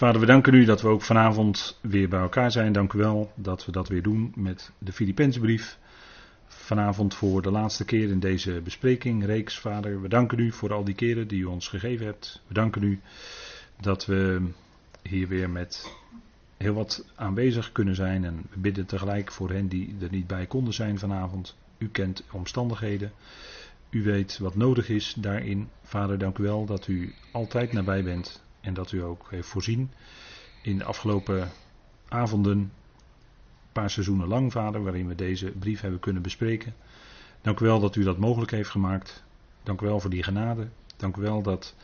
Vader, we danken u dat we ook vanavond weer bij elkaar zijn. Dank u wel dat we dat weer doen met de Filipensbrief. Vanavond voor de laatste keer in deze bespreking, reeks, Vader. We danken u voor al die keren die u ons gegeven hebt. We danken u dat we hier weer met heel wat aanwezig kunnen zijn. En we bidden tegelijk voor hen die er niet bij konden zijn vanavond. U kent omstandigheden. U weet wat nodig is daarin. Vader, dank u wel dat u altijd nabij bent. En dat u ook heeft voorzien in de afgelopen avonden, een paar seizoenen lang, vader, waarin we deze brief hebben kunnen bespreken. Dank u wel dat u dat mogelijk heeft gemaakt. Dank u wel voor die genade. Dank u wel dat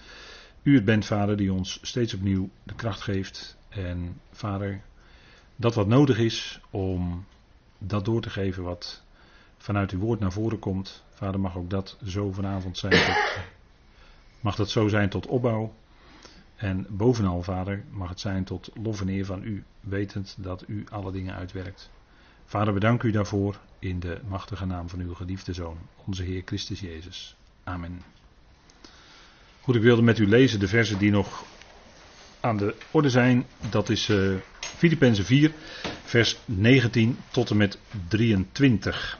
u het bent, vader, die ons steeds opnieuw de kracht geeft. En vader, dat wat nodig is om dat door te geven wat vanuit uw woord naar voren komt. Vader, mag ook dat zo vanavond zijn. Mag dat zo zijn tot opbouw en bovenal, Vader, mag het zijn tot lof en eer van u, wetend dat u alle dingen uitwerkt. Vader, bedank u daarvoor in de machtige naam van uw geliefde Zoon, onze Heer Christus Jezus. Amen. Goed, ik wilde met u lezen de versen die nog aan de orde zijn. Dat is uh, Filippenzen 4, vers 19 tot en met 23.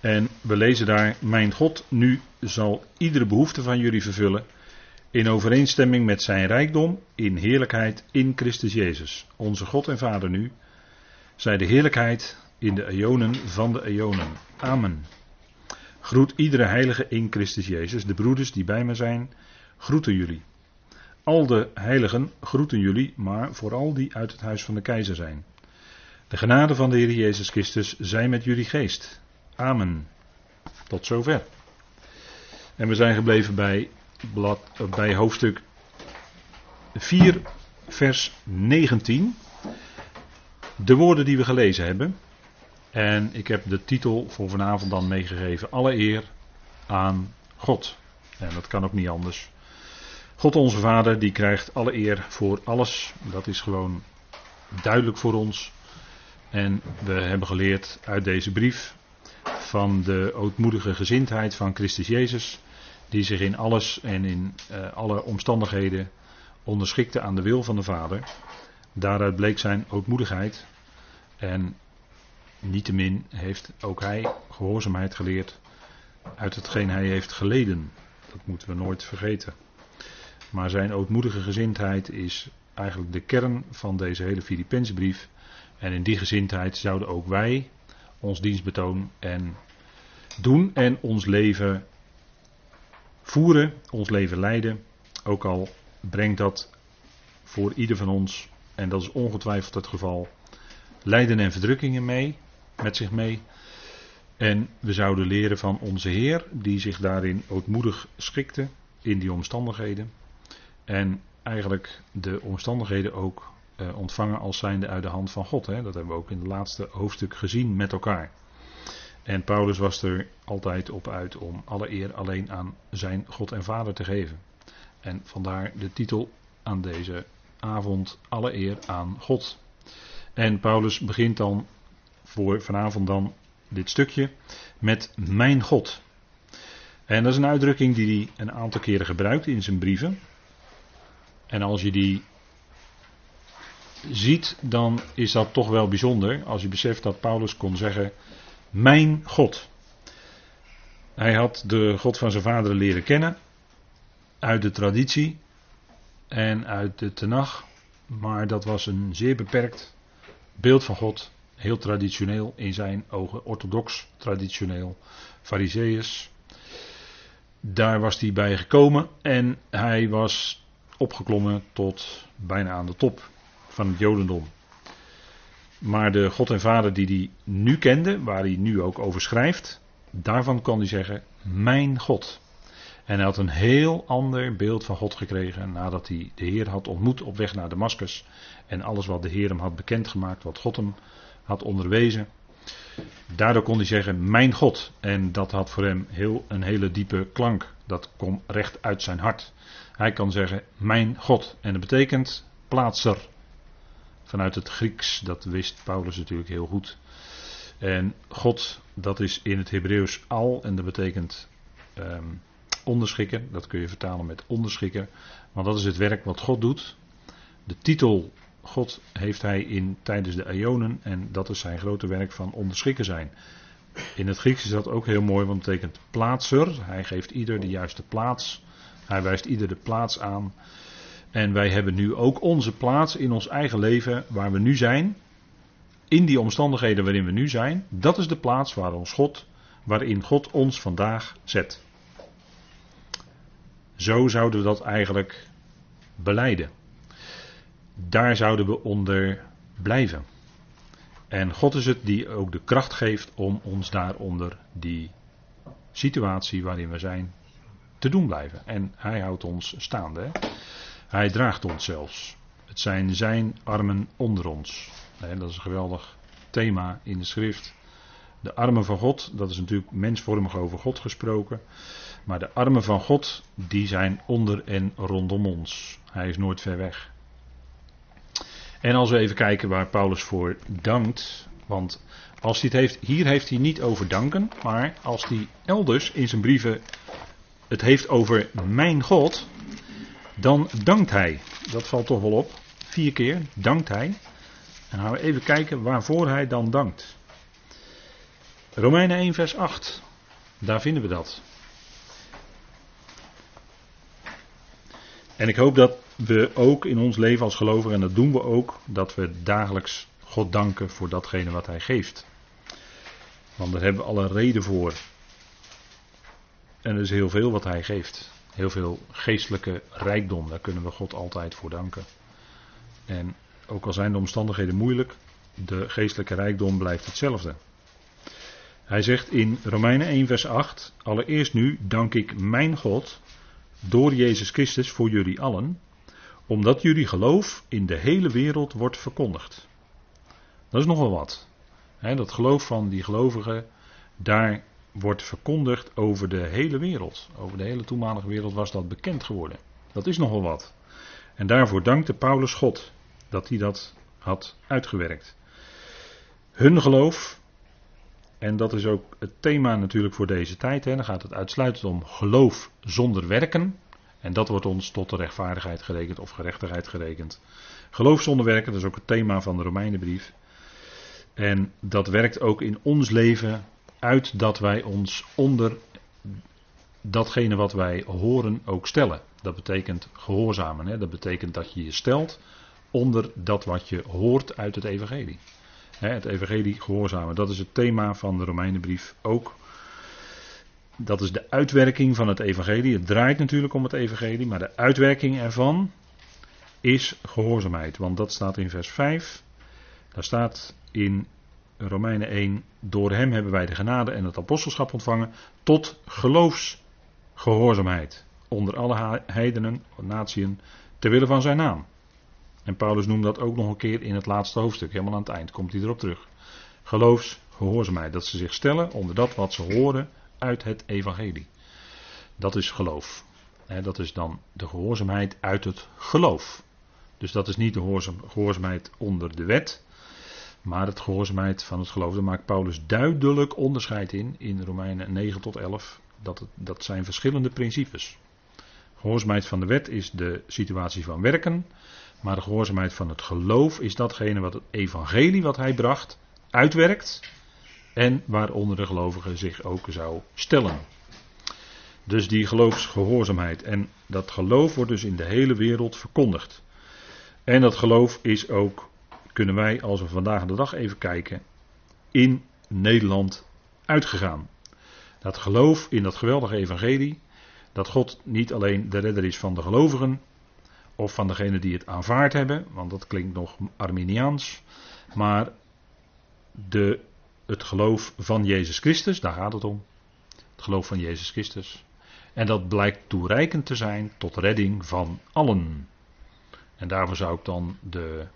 En we lezen daar: Mijn God nu zal iedere behoefte van jullie vervullen in overeenstemming met zijn rijkdom in heerlijkheid in Christus Jezus. Onze God en Vader nu, zij de heerlijkheid in de eonen van de eonen. Amen. Groet iedere heilige in Christus Jezus. De broeders die bij me zijn, groeten jullie. Al de heiligen groeten jullie, maar vooral die uit het huis van de keizer zijn. De genade van de Heer Jezus Christus zij met jullie geest. Amen. Tot zover. En we zijn gebleven bij blad, bij hoofdstuk 4, vers 19. De woorden die we gelezen hebben. En ik heb de titel voor vanavond dan meegegeven. Alle eer aan God. En dat kan ook niet anders. God onze Vader, die krijgt alle eer voor alles. Dat is gewoon duidelijk voor ons. En we hebben geleerd uit deze brief van de ootmoedige gezindheid van Christus Jezus die zich in alles en in uh, alle omstandigheden onderschikte aan de wil van de Vader. Daaruit bleek zijn ootmoedigheid. En niettemin heeft ook hij gehoorzaamheid geleerd uit hetgeen hij heeft geleden. Dat moeten we nooit vergeten. Maar zijn ootmoedige gezindheid is eigenlijk de kern van deze hele Filipijnse brief. En in die gezindheid zouden ook wij ons dienstbetoon en doen en ons leven voeren, ons leven leiden. Ook al brengt dat voor ieder van ons, en dat is ongetwijfeld het geval, lijden en verdrukkingen mee, met zich mee. En we zouden leren van onze Heer, die zich daarin ootmoedig schikte in die omstandigheden. En eigenlijk de omstandigheden ook eh, ontvangen als zijnde uit de hand van God. Hè. Dat hebben we ook in het laatste hoofdstuk gezien met elkaar. En Paulus was er altijd op uit om alle eer alleen aan zijn God en Vader te geven. En vandaar de titel aan deze avond: Alle eer aan God. En Paulus begint dan voor vanavond dan dit stukje met mijn God. En dat is een uitdrukking die hij een aantal keren gebruikt in zijn brieven. En als je die ziet, dan is dat toch wel bijzonder. Als je beseft dat Paulus kon zeggen: mijn God. Hij had de God van zijn vader leren kennen. Uit de traditie. En uit de tenag. Maar dat was een zeer beperkt beeld van God. Heel traditioneel in zijn ogen. Orthodox, traditioneel. Fariseeërs. Daar was hij bij gekomen. En hij was opgeklommen tot bijna aan de top van het Jodendom. Maar de God en Vader die hij nu kende, waar hij nu ook over schrijft, daarvan kan hij zeggen: Mijn God. En hij had een heel ander beeld van God gekregen nadat hij de Heer had ontmoet op weg naar Damascus. En alles wat de Heer hem had bekendgemaakt, wat God hem had onderwezen. Daardoor kon hij zeggen: Mijn God. En dat had voor hem heel, een hele diepe klank. Dat kwam recht uit zijn hart. Hij kan zeggen: Mijn God. En dat betekent plaatser vanuit het Grieks. Dat wist Paulus natuurlijk heel goed. En God, dat is in het Hebreeuws al en dat betekent um, onderschikken. Dat kun je vertalen met onderschikken. Want dat is het werk wat God doet. De titel God heeft hij in tijdens de eonen en dat is zijn grote werk van onderschikken zijn. In het Grieks is dat ook heel mooi, want het betekent plaatser. Hij geeft ieder de juiste plaats. Hij wijst ieder de plaats aan. En wij hebben nu ook onze plaats in ons eigen leven waar we nu zijn. In die omstandigheden waarin we nu zijn. Dat is de plaats waar ons God, waarin God ons vandaag zet. Zo zouden we dat eigenlijk beleiden. Daar zouden we onder blijven. En God is het die ook de kracht geeft om ons daaronder die situatie waarin we zijn te doen blijven. En hij houdt ons staande. Hij draagt ons zelfs. Het zijn zijn armen onder ons. Dat is een geweldig thema in de schrift. De armen van God, dat is natuurlijk mensvormig over God gesproken. Maar de armen van God, die zijn onder en rondom ons. Hij is nooit ver weg. En als we even kijken waar Paulus voor dankt. Want als hij het heeft, hier heeft hij niet over danken. Maar als hij elders in zijn brieven het heeft over mijn God. Dan dankt hij. Dat valt toch wel op. Vier keer dankt hij. En gaan we even kijken waarvoor hij dan dankt. Romeinen 1, vers 8. Daar vinden we dat. En ik hoop dat we ook in ons leven als gelovigen, en dat doen we ook, dat we dagelijks God danken voor datgene wat Hij geeft. Want daar hebben we alle reden voor. En er is heel veel wat Hij geeft. Heel veel geestelijke rijkdom, daar kunnen we God altijd voor danken. En ook al zijn de omstandigheden moeilijk, de geestelijke rijkdom blijft hetzelfde. Hij zegt in Romeinen 1, vers 8: Allereerst nu dank ik mijn God door Jezus Christus voor jullie allen, omdat jullie geloof in de hele wereld wordt verkondigd. Dat is nogal wat. dat geloof van die gelovigen, daar wordt verkondigd over de hele wereld. Over de hele toenmalige wereld was dat bekend geworden. Dat is nogal wat. En daarvoor dankte Paulus God dat hij dat had uitgewerkt. Hun geloof, en dat is ook het thema natuurlijk voor deze tijd, hè, dan gaat het uitsluitend om geloof zonder werken. En dat wordt ons tot de rechtvaardigheid gerekend of gerechtigheid gerekend. Geloof zonder werken, dat is ook het thema van de Romeinenbrief. En dat werkt ook in ons leven uit dat wij ons onder datgene wat wij horen ook stellen. Dat betekent gehoorzamen. Hè? Dat betekent dat je je stelt onder dat wat je hoort uit het evangelie. Hè, het evangelie gehoorzamen, dat is het thema van de Romeinenbrief ook. Dat is de uitwerking van het evangelie. Het draait natuurlijk om het evangelie, maar de uitwerking ervan is gehoorzaamheid. Want dat staat in vers 5. Daar staat in Romeinen 1, door hem hebben wij de genade en het apostelschap ontvangen tot geloofsgehoorzaamheid onder alle heidenen, natieën, ter wille van zijn naam. En Paulus noemt dat ook nog een keer in het laatste hoofdstuk, helemaal aan het eind komt hij erop terug. Geloofsgehoorzaamheid, dat ze zich stellen onder dat wat ze horen uit het evangelie. Dat is geloof. dat is dan de gehoorzaamheid uit het geloof. Dus dat is niet de gehoorzaamheid onder de wet, maar het gehoorzaamheid van het geloof. Daar maakt Paulus duidelijk onderscheid in, in Romeinen 9 tot 11. Dat, het, dat zijn verschillende principes. Gehoorzaamheid van de wet is de situatie van werken. Maar de gehoorzaamheid van het geloof is datgene wat het evangelie wat hij bracht uitwerkt. En waaronder de gelovige zich ook zou stellen. Dus die geloofsgehoorzaamheid. En dat geloof wordt dus in de hele wereld verkondigd. En dat geloof is ook kunnen wij, als we vandaag de dag even kijken, in Nederland uitgegaan. Dat geloof in dat geweldige evangelie, dat God niet alleen de redder is van de gelovigen, of van degenen die het aanvaard hebben, want dat klinkt nog Arminiaans, maar de, het geloof van Jezus Christus, daar gaat het om. Het geloof van Jezus Christus. En dat blijkt toereikend te zijn tot redding van allen. En daarvoor zou ik dan de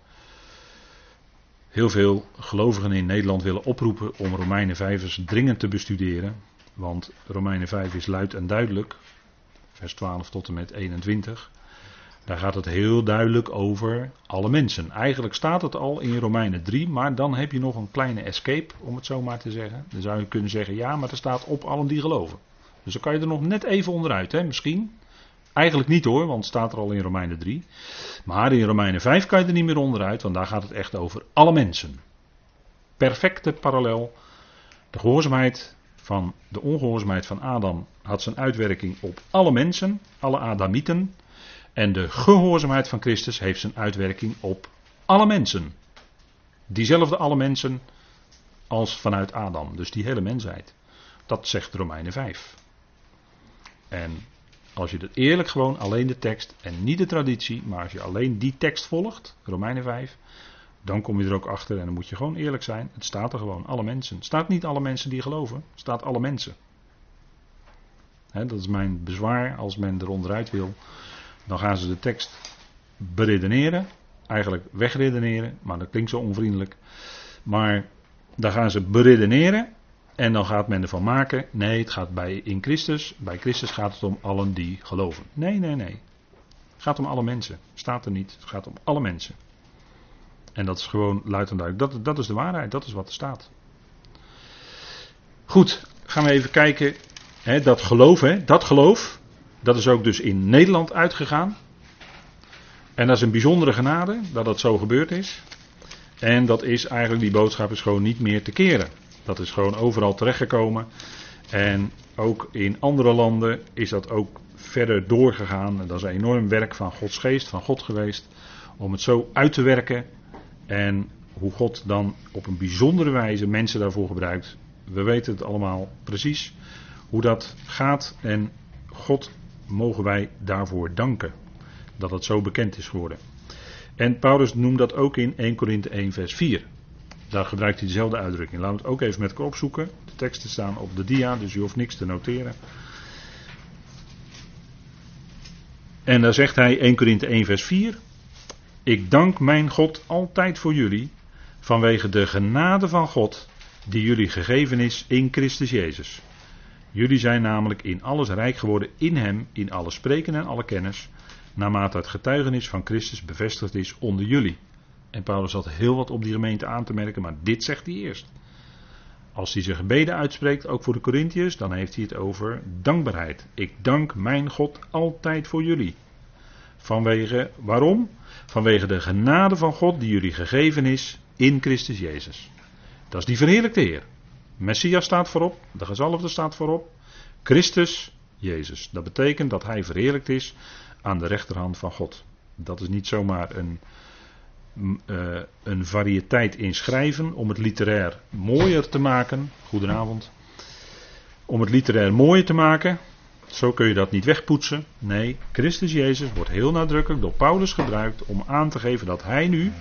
heel veel gelovigen in Nederland willen oproepen om Romeinen 5 eens dringend te bestuderen. Want Romeinen 5 is luid en duidelijk, vers 12 tot en met 21. Daar gaat het heel duidelijk over alle mensen. Eigenlijk staat het al in Romeinen 3, maar dan heb je nog een kleine escape, om het zo maar te zeggen. Dan zou je kunnen zeggen, ja, maar er staat op allen die geloven. Dus dan kan je er nog net even onderuit, hè, misschien. Eigenlijk niet hoor, want het staat er al in Romeinen 3. Maar in Romeinen 5 kan je er niet meer onderuit, want daar gaat het echt over alle mensen. Perfecte parallel. De gehoorzaamheid van de ongehoorzaamheid van Adam had zijn uitwerking op alle mensen, alle Adamieten. En de gehoorzaamheid van Christus heeft zijn uitwerking op alle mensen. Diezelfde alle mensen als vanuit Adam, dus die hele mensheid. Dat zegt Romeinen 5. En als je het eerlijk gewoon alleen de tekst en niet de traditie, maar als je alleen die tekst volgt, Romeinen 5, dan kom je er ook achter en dan moet je gewoon eerlijk zijn. Het staat er gewoon, alle mensen. Het staat niet alle mensen die geloven, het staat alle mensen. dat is mijn bezwaar als men er onderuit wil. Dan gaan ze de tekst beredeneren, eigenlijk wegredeneren, maar dat klinkt zo onvriendelijk. Maar dan gaan ze beredeneren en dan gaat men ervan maken, nee, het gaat bij in Christus, bij Christus gaat het om allen die geloven. Nee, nee, nee. Het gaat om alle mensen. Staat er niet. Het gaat om alle mensen. En dat is gewoon luid en duidelijk. Dat, dat is de waarheid, dat is wat er staat. Goed, gaan we even kijken. Dat geloof, dat geloof, dat is ook dus in Nederland uitgegaan. En dat is een bijzondere genade dat dat zo gebeurd is. En dat is eigenlijk, die boodschap is gewoon niet meer te keren. Dat is gewoon overal terechtgekomen. En ook in andere landen is dat ook verder doorgegaan. En dat is een enorm werk van Gods geest, van God geweest. Om het zo uit te werken. En hoe God dan op een bijzondere wijze mensen daarvoor gebruikt. We weten het allemaal precies hoe dat gaat. En God mogen wij daarvoor danken. Dat het zo bekend is geworden. En Paulus noemt dat ook in 1 Korinthe 1 vers 4. Daar gebruikt hij dezelfde uitdrukking. Laten we het ook even met elkaar opzoeken. De teksten staan op de dia, dus u hoeft niks te noteren. En daar zegt hij 1 Korinthe 1 vers 4. Ik dank mijn God altijd voor jullie vanwege de genade van God die jullie gegeven is in Christus Jezus. Jullie zijn namelijk in alles rijk geworden in Hem, in alle spreken en alle kennis, naarmate het getuigenis van Christus bevestigd is onder jullie. En Paulus had heel wat op die gemeente aan te merken, maar dit zegt hij eerst. Als hij zijn gebeden uitspreekt, ook voor de Corinthiërs, dan heeft hij het over dankbaarheid. Ik dank mijn God altijd voor jullie. Vanwege, waarom? Vanwege de genade van God die jullie gegeven is in Christus Jezus. Dat is die verheerlijkte Heer. Messias staat voorop, de gezalfde staat voorop. Christus Jezus. Dat betekent dat hij verheerlijkt is aan de rechterhand van God. Dat is niet zomaar een uh, een variëteit in schrijven om het literair mooier te maken. Goedenavond. Om het literair mooier te maken. Zo kun je dat niet wegpoetsen. Nee, Christus Jezus wordt heel nadrukkelijk door Paulus gebruikt om aan te geven dat hij nu,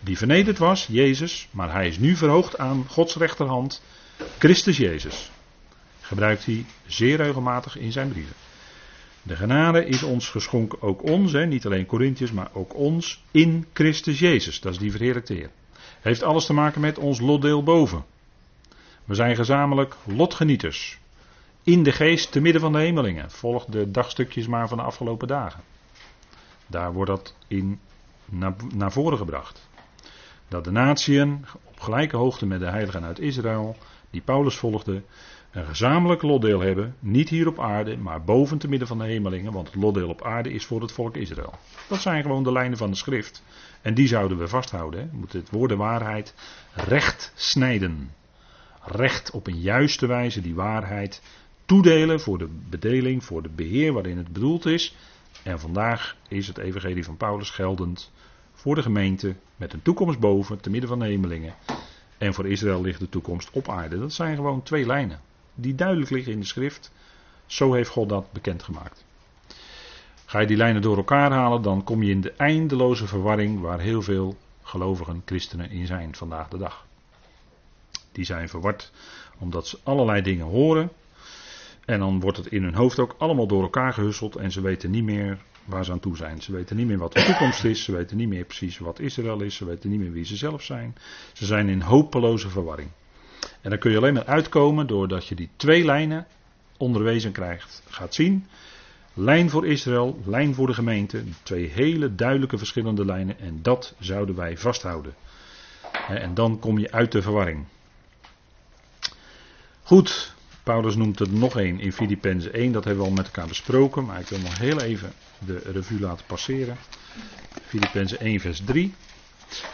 die vernederd was, Jezus, maar hij is nu verhoogd aan Gods rechterhand, Christus Jezus. Gebruikt hij zeer regelmatig in zijn brieven. De genade is ons geschonken, ook ons, hè, niet alleen Corinthiërs, maar ook ons in Christus Jezus. Dat is die verheerlijkte Heer. Heeft alles te maken met ons lotdeel boven. We zijn gezamenlijk lotgenieters. In de geest te midden van de hemelingen. Volg de dagstukjes maar van de afgelopen dagen. Daar wordt dat in naar, voren gebracht. Dat de natieën op gelijke hoogte met de heiligen uit Israël, die Paulus volgde, een gezamenlijk lotdeel hebben, niet hier op aarde, maar boven te midden van de hemelingen, want het lotdeel op aarde is voor het volk Israël. Dat zijn gewoon de lijnen van de schrift. En die zouden we vasthouden. We moeten het woord de waarheid recht snijden. Recht op een juiste wijze die waarheid toedelen voor de bedeling, voor de beheer waarin het bedoeld is. En vandaag is het evangelie van Paulus geldend voor de gemeente met een toekomst boven, te midden van de hemelingen. En voor Israël ligt de toekomst op aarde. Dat zijn gewoon twee lijnen die duidelijk liggen in de schrift. Zo heeft God dat bekendgemaakt. Ga je die lijnen door elkaar halen, dan kom je in de eindeloze verwarring waar heel veel gelovigen christenen in zijn vandaag de dag. Die zijn verward omdat ze allerlei dingen horen. En dan wordt het in hun hoofd ook allemaal door elkaar gehusseld en ze weten niet meer waar ze aan toe zijn. Ze weten niet meer wat de toekomst is, ze weten niet meer precies wat Israël is, ze weten niet meer wie ze zelf zijn. Ze zijn in hopeloze verwarring. En dan kun je alleen maar uitkomen doordat je die twee lijnen onderwezen krijgt. Gaat zien. Lijn voor Israël, lijn voor de gemeente. Twee hele duidelijke verschillende lijnen. En dat zouden wij vasthouden. En dan kom je uit de verwarring. Goed, Paulus noemt er nog één in Filippenzen 1, dat hebben we al met elkaar besproken, maar ik wil nog heel even de revue laten passeren. Filippenzen 1, vers 3.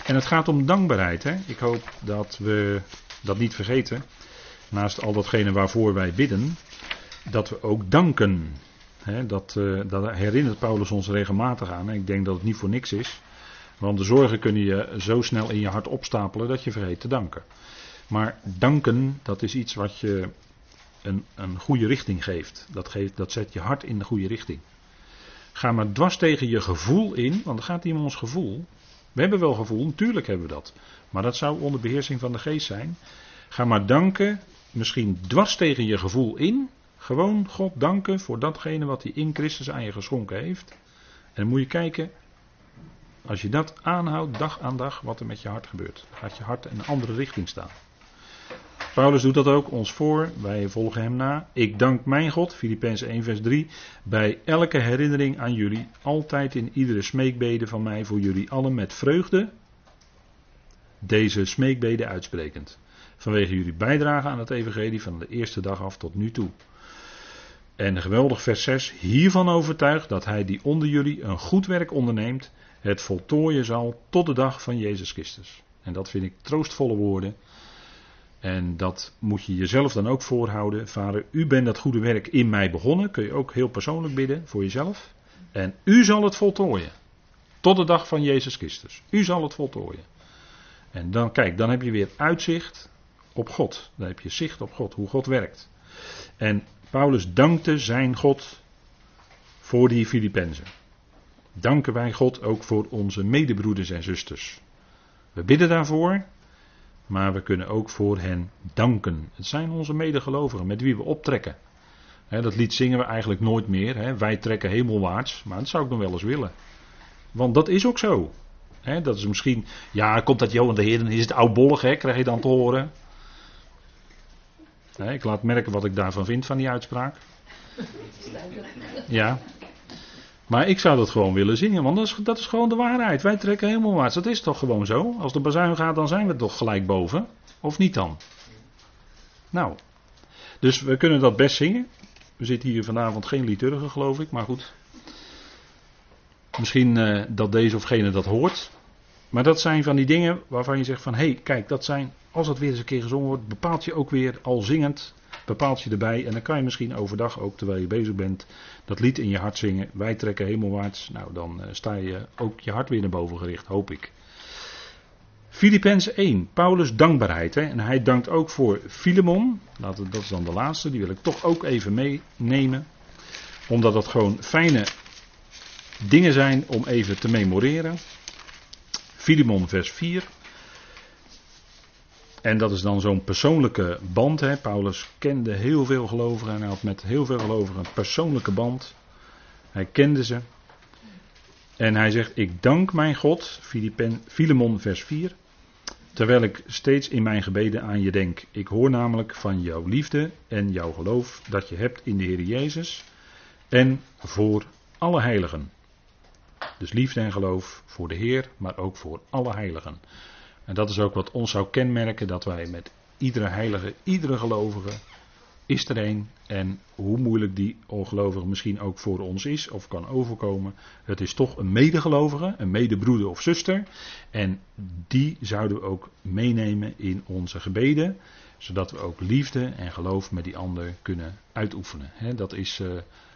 En het gaat om dankbaarheid. Hè? Ik hoop dat we dat niet vergeten. Naast al datgene waarvoor wij bidden, dat we ook danken. Hè? Dat, uh, dat herinnert Paulus ons regelmatig aan. En ik denk dat het niet voor niks is. Want de zorgen kunnen je zo snel in je hart opstapelen dat je vergeet te danken. Maar danken, dat is iets wat je een, een goede richting geeft. Dat, geeft. dat zet je hart in de goede richting. Ga maar dwars tegen je gevoel in, want het gaat hier om ons gevoel. We hebben wel gevoel, natuurlijk hebben we dat. Maar dat zou onder beheersing van de geest zijn. Ga maar danken, misschien dwars tegen je gevoel in. Gewoon God danken voor datgene wat hij in Christus aan je geschonken heeft. En dan moet je kijken, als je dat aanhoudt dag aan dag, wat er met je hart gebeurt. Gaat je hart in een andere richting staan. Paulus doet dat ook ons voor, wij volgen hem na. Ik dank mijn God, Filippenzen 1 vers 3, bij elke herinnering aan jullie, altijd in iedere smeekbede van mij voor jullie allen met vreugde, deze smeekbede uitsprekend. Vanwege jullie bijdrage aan het evangelie van de eerste dag af tot nu toe. En geweldig vers 6, hiervan overtuigd dat hij die onder jullie een goed werk onderneemt, het voltooien zal tot de dag van Jezus Christus. En dat vind ik troostvolle woorden. En dat moet je jezelf dan ook voorhouden. Vader, u bent dat goede werk in mij begonnen. Kun je ook heel persoonlijk bidden voor jezelf. En u zal het voltooien. Tot de dag van Jezus Christus. U zal het voltooien. En dan, kijk, dan heb je weer uitzicht op God. Dan heb je zicht op God, hoe God werkt. En Paulus dankte zijn God voor die Filippenzen. Danken wij God ook voor onze medebroeders en zusters. We bidden daarvoor, maar we kunnen ook voor hen danken. Het zijn onze medegelovigen met wie we optrekken. dat lied zingen we eigenlijk nooit meer. Wij trekken hemelwaarts, maar dat zou ik nog wel eens willen. Want dat is ook zo. dat is misschien, ja, komt dat Johan de Heer, dan is het oudbollig, hè, krijg je dan te horen. ik laat merken wat ik daarvan vind, van die uitspraak. Ja. Maar ik zou dat gewoon willen zingen, want dat is, dat is gewoon de waarheid. Wij trekken helemaal waard. Dat is toch gewoon zo? Als de bazuin gaat, dan zijn we toch gelijk boven? Of niet dan? Nou, dus we kunnen dat best zingen. We zitten hier vanavond geen liturgen, geloof ik, maar goed. Misschien uh, dat deze of gene dat hoort. Maar dat zijn van die dingen waarvan je zegt van, hé, hey, kijk, dat zijn, als het weer eens een keer gezongen wordt, bepaalt je ook weer al zingend bepaalt je erbij. En dan kan je misschien overdag ook, terwijl je bezig bent, dat lied in je hart zingen. Wij trekken hemelwaarts. Nou, dan uh, sta je ook je hart weer naar boven gericht, hoop ik. Filippenzen 1, Paulus dankbaarheid. Hè? En hij dankt ook voor Filemon. Dat is dan de laatste, die wil ik toch ook even meenemen. Omdat dat gewoon fijne dingen zijn om even te memoreren. Filemon vers 4. En dat is dan zo'n persoonlijke band. Hè. Paulus kende heel veel gelovigen en hij had met heel veel gelovigen een persoonlijke band. Hij kende ze. En hij zegt: Ik dank mijn God, Filemon vers 4, terwijl ik steeds in mijn gebeden aan je denk. Ik hoor namelijk van jouw liefde en jouw geloof dat je hebt in de Heer Jezus en voor alle heiligen. Dus liefde en geloof voor de Heer, maar ook voor alle heiligen. En dat is ook wat ons zou kenmerken, dat wij met iedere heilige, iedere gelovige, is er een. En hoe moeilijk die ongelovige misschien ook voor ons is of kan overkomen. Het is toch een medegelovige, een medebroeder of zuster. En die zouden we ook meenemen in onze gebeden. Zodat we ook liefde en geloof met die ander kunnen uitoefenen. dat is uh,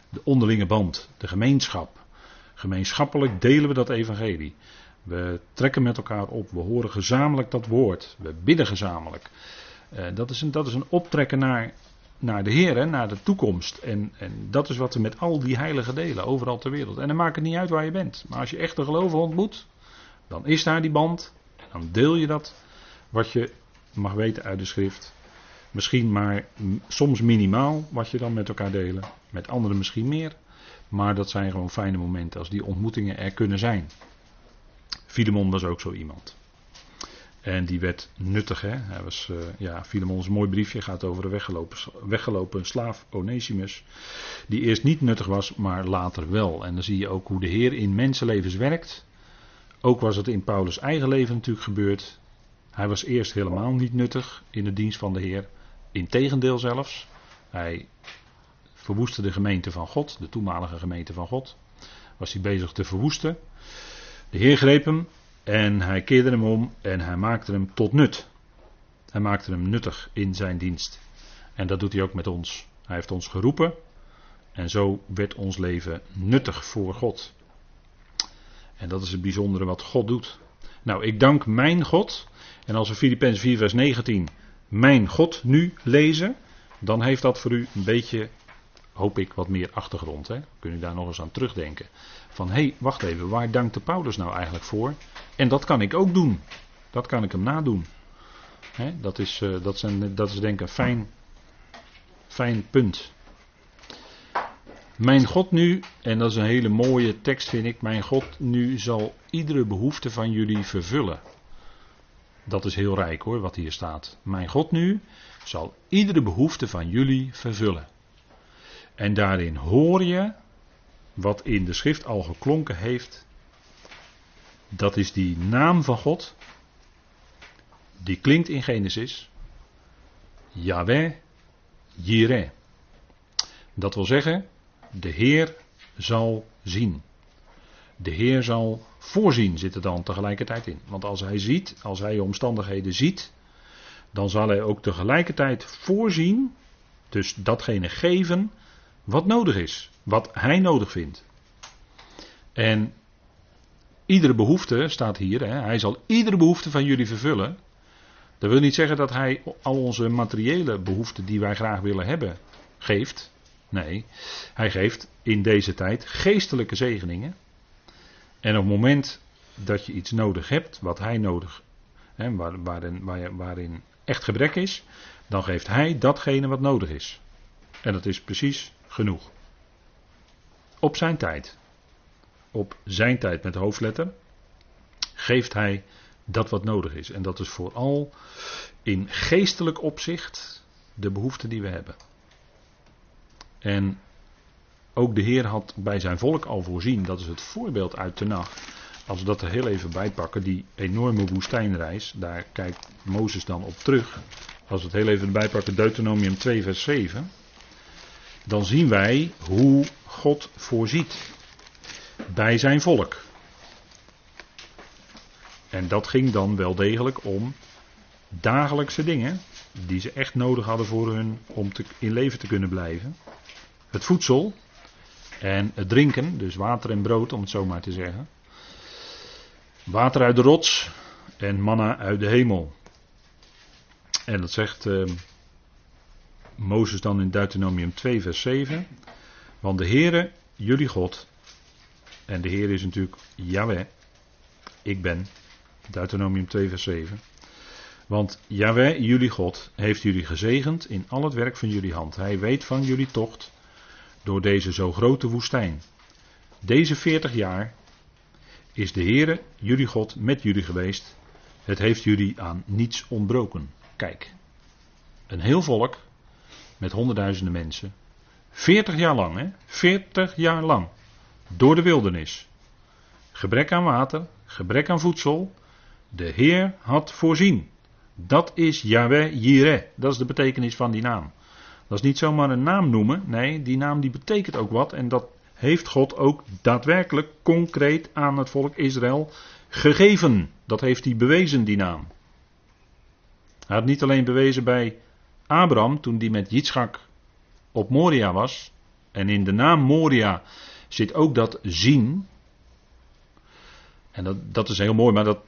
de onderlinge band, de gemeenschap. Gemeenschappelijk delen we dat evangelie. We trekken met elkaar op. We horen gezamenlijk dat woord. We bidden gezamenlijk. Uh, dat, is een, dat is een optrekken naar, naar de Heer, naar de toekomst. En, en dat is wat we met al die heiligen delen, overal ter wereld. En dan maakt het niet uit waar je bent. Maar als je echt de geloven ontmoet, dan is daar die band. Dan deel je dat wat je mag weten uit de schrift. Misschien maar soms minimaal wat je dan met elkaar delen. Met anderen misschien meer. Maar dat zijn gewoon fijne momenten als die ontmoetingen er kunnen zijn. Filemon was ook zo iemand. En die werd nuttig. Hè? Hij was, uh, ja, Filemon is een mooi briefje. Gaat over de weggelopen, weggelopen slaaf Onesimus. Die eerst niet nuttig was, maar later wel. En dan zie je ook hoe de Heer in mensenlevens werkt. Ook was het in Paulus' eigen leven natuurlijk gebeurd. Hij was eerst helemaal niet nuttig in de dienst van de Heer. Integendeel zelfs. Hij verwoestte de gemeente van God, de toenmalige gemeente van God. Was hij bezig te verwoesten. De Heer greep hem en hij keerde hem om en hij maakte hem tot nut. Hij maakte hem nuttig in zijn dienst. En dat doet hij ook met ons. Hij heeft ons geroepen en zo werd ons leven nuttig voor God. En dat is het bijzondere wat God doet. Nou, ik dank mijn God. En als we Filippenzen 4 vers 19 mijn God nu lezen, dan heeft dat voor u een beetje, hoop ik, wat meer achtergrond. Hè? Kun je daar nog eens aan terugdenken. Van hé, hey, wacht even, waar dankte Paulus nou eigenlijk voor? En dat kan ik ook doen. Dat kan ik hem nadoen. Dat, is, uh, dat, zijn, dat is denk ik een fijn, fijn punt. Mijn God nu, en dat is een hele mooie tekst vind ik, mijn God nu zal iedere behoefte van jullie vervullen. Dat is heel rijk hoor, wat hier staat. Mijn God nu zal iedere behoefte van jullie vervullen. En daarin hoor je wat in de schrift al geklonken heeft. Dat is die naam van God. Die klinkt in Genesis. Yahweh Jireh. Dat wil zeggen, de Heer zal zien. De Heer zal voorzien, zit er dan tegelijkertijd in. Want als hij ziet, als hij omstandigheden ziet, dan zal hij ook tegelijkertijd voorzien, dus datgene geven wat nodig is, wat hij nodig vindt. En iedere behoefte staat hier, hè, hij zal iedere behoefte van jullie vervullen. Dat wil niet zeggen dat hij al onze materiële behoeften die wij graag willen hebben, geeft. Nee, hij geeft in deze tijd geestelijke zegeningen. En op het moment dat je iets nodig hebt, wat hij nodig, hè, waarin, waarin echt gebrek is, dan geeft hij datgene wat nodig is. En dat is precies genoeg. Op zijn tijd. Op zijn tijd met hoofdletter. Geeft hij dat wat nodig is. En dat is vooral in geestelijk opzicht de behoefte die we hebben. En ook de Heer had bij zijn volk al voorzien, dat is het voorbeeld uit de nacht. Als we dat er heel even bij pakken, die enorme woestijnreis, daar kijkt Mozes dan op terug. Als we het heel even erbij pakken, Deuteronomium 2, vers 7. Dan zien wij hoe God voorziet bij zijn volk. En dat ging dan wel degelijk om dagelijkse dingen die ze echt nodig hadden voor hun om te, in leven te kunnen blijven. Het voedsel en het drinken, dus water en brood om het zo maar te zeggen. Water uit de rots en manna uit de hemel. En dat zegt uh, Mozes dan in Deuteronomium 2 vers 7. Want de Heere, jullie God, en de Heer is natuurlijk Yahweh, ik ben, Deuteronomium 2 vers 7. Want Yahweh, jullie God, heeft jullie gezegend in al het werk van jullie hand. Hij weet van jullie tocht door deze zo grote woestijn. Deze 40 jaar is de Heere, jullie God, met jullie geweest. Het heeft jullie aan niets ontbroken. Kijk, een heel volk met honderdduizenden mensen. 40 jaar lang, hè? 40 jaar lang. Door de wildernis. Gebrek aan water, gebrek aan voedsel. De Heer had voorzien. Dat is Yahweh Jireh. Dat is de betekenis van die naam. Dat is niet zomaar een naam noemen. Nee, die naam die betekent ook wat. En dat heeft God ook daadwerkelijk concreet aan het volk Israël gegeven. Dat heeft hij bewezen, die naam. Hij had niet alleen bewezen bij Abraham toen die met Yitzchak op Moria was. En in de naam Moria zit ook dat zien. En dat, dat is heel mooi, maar dat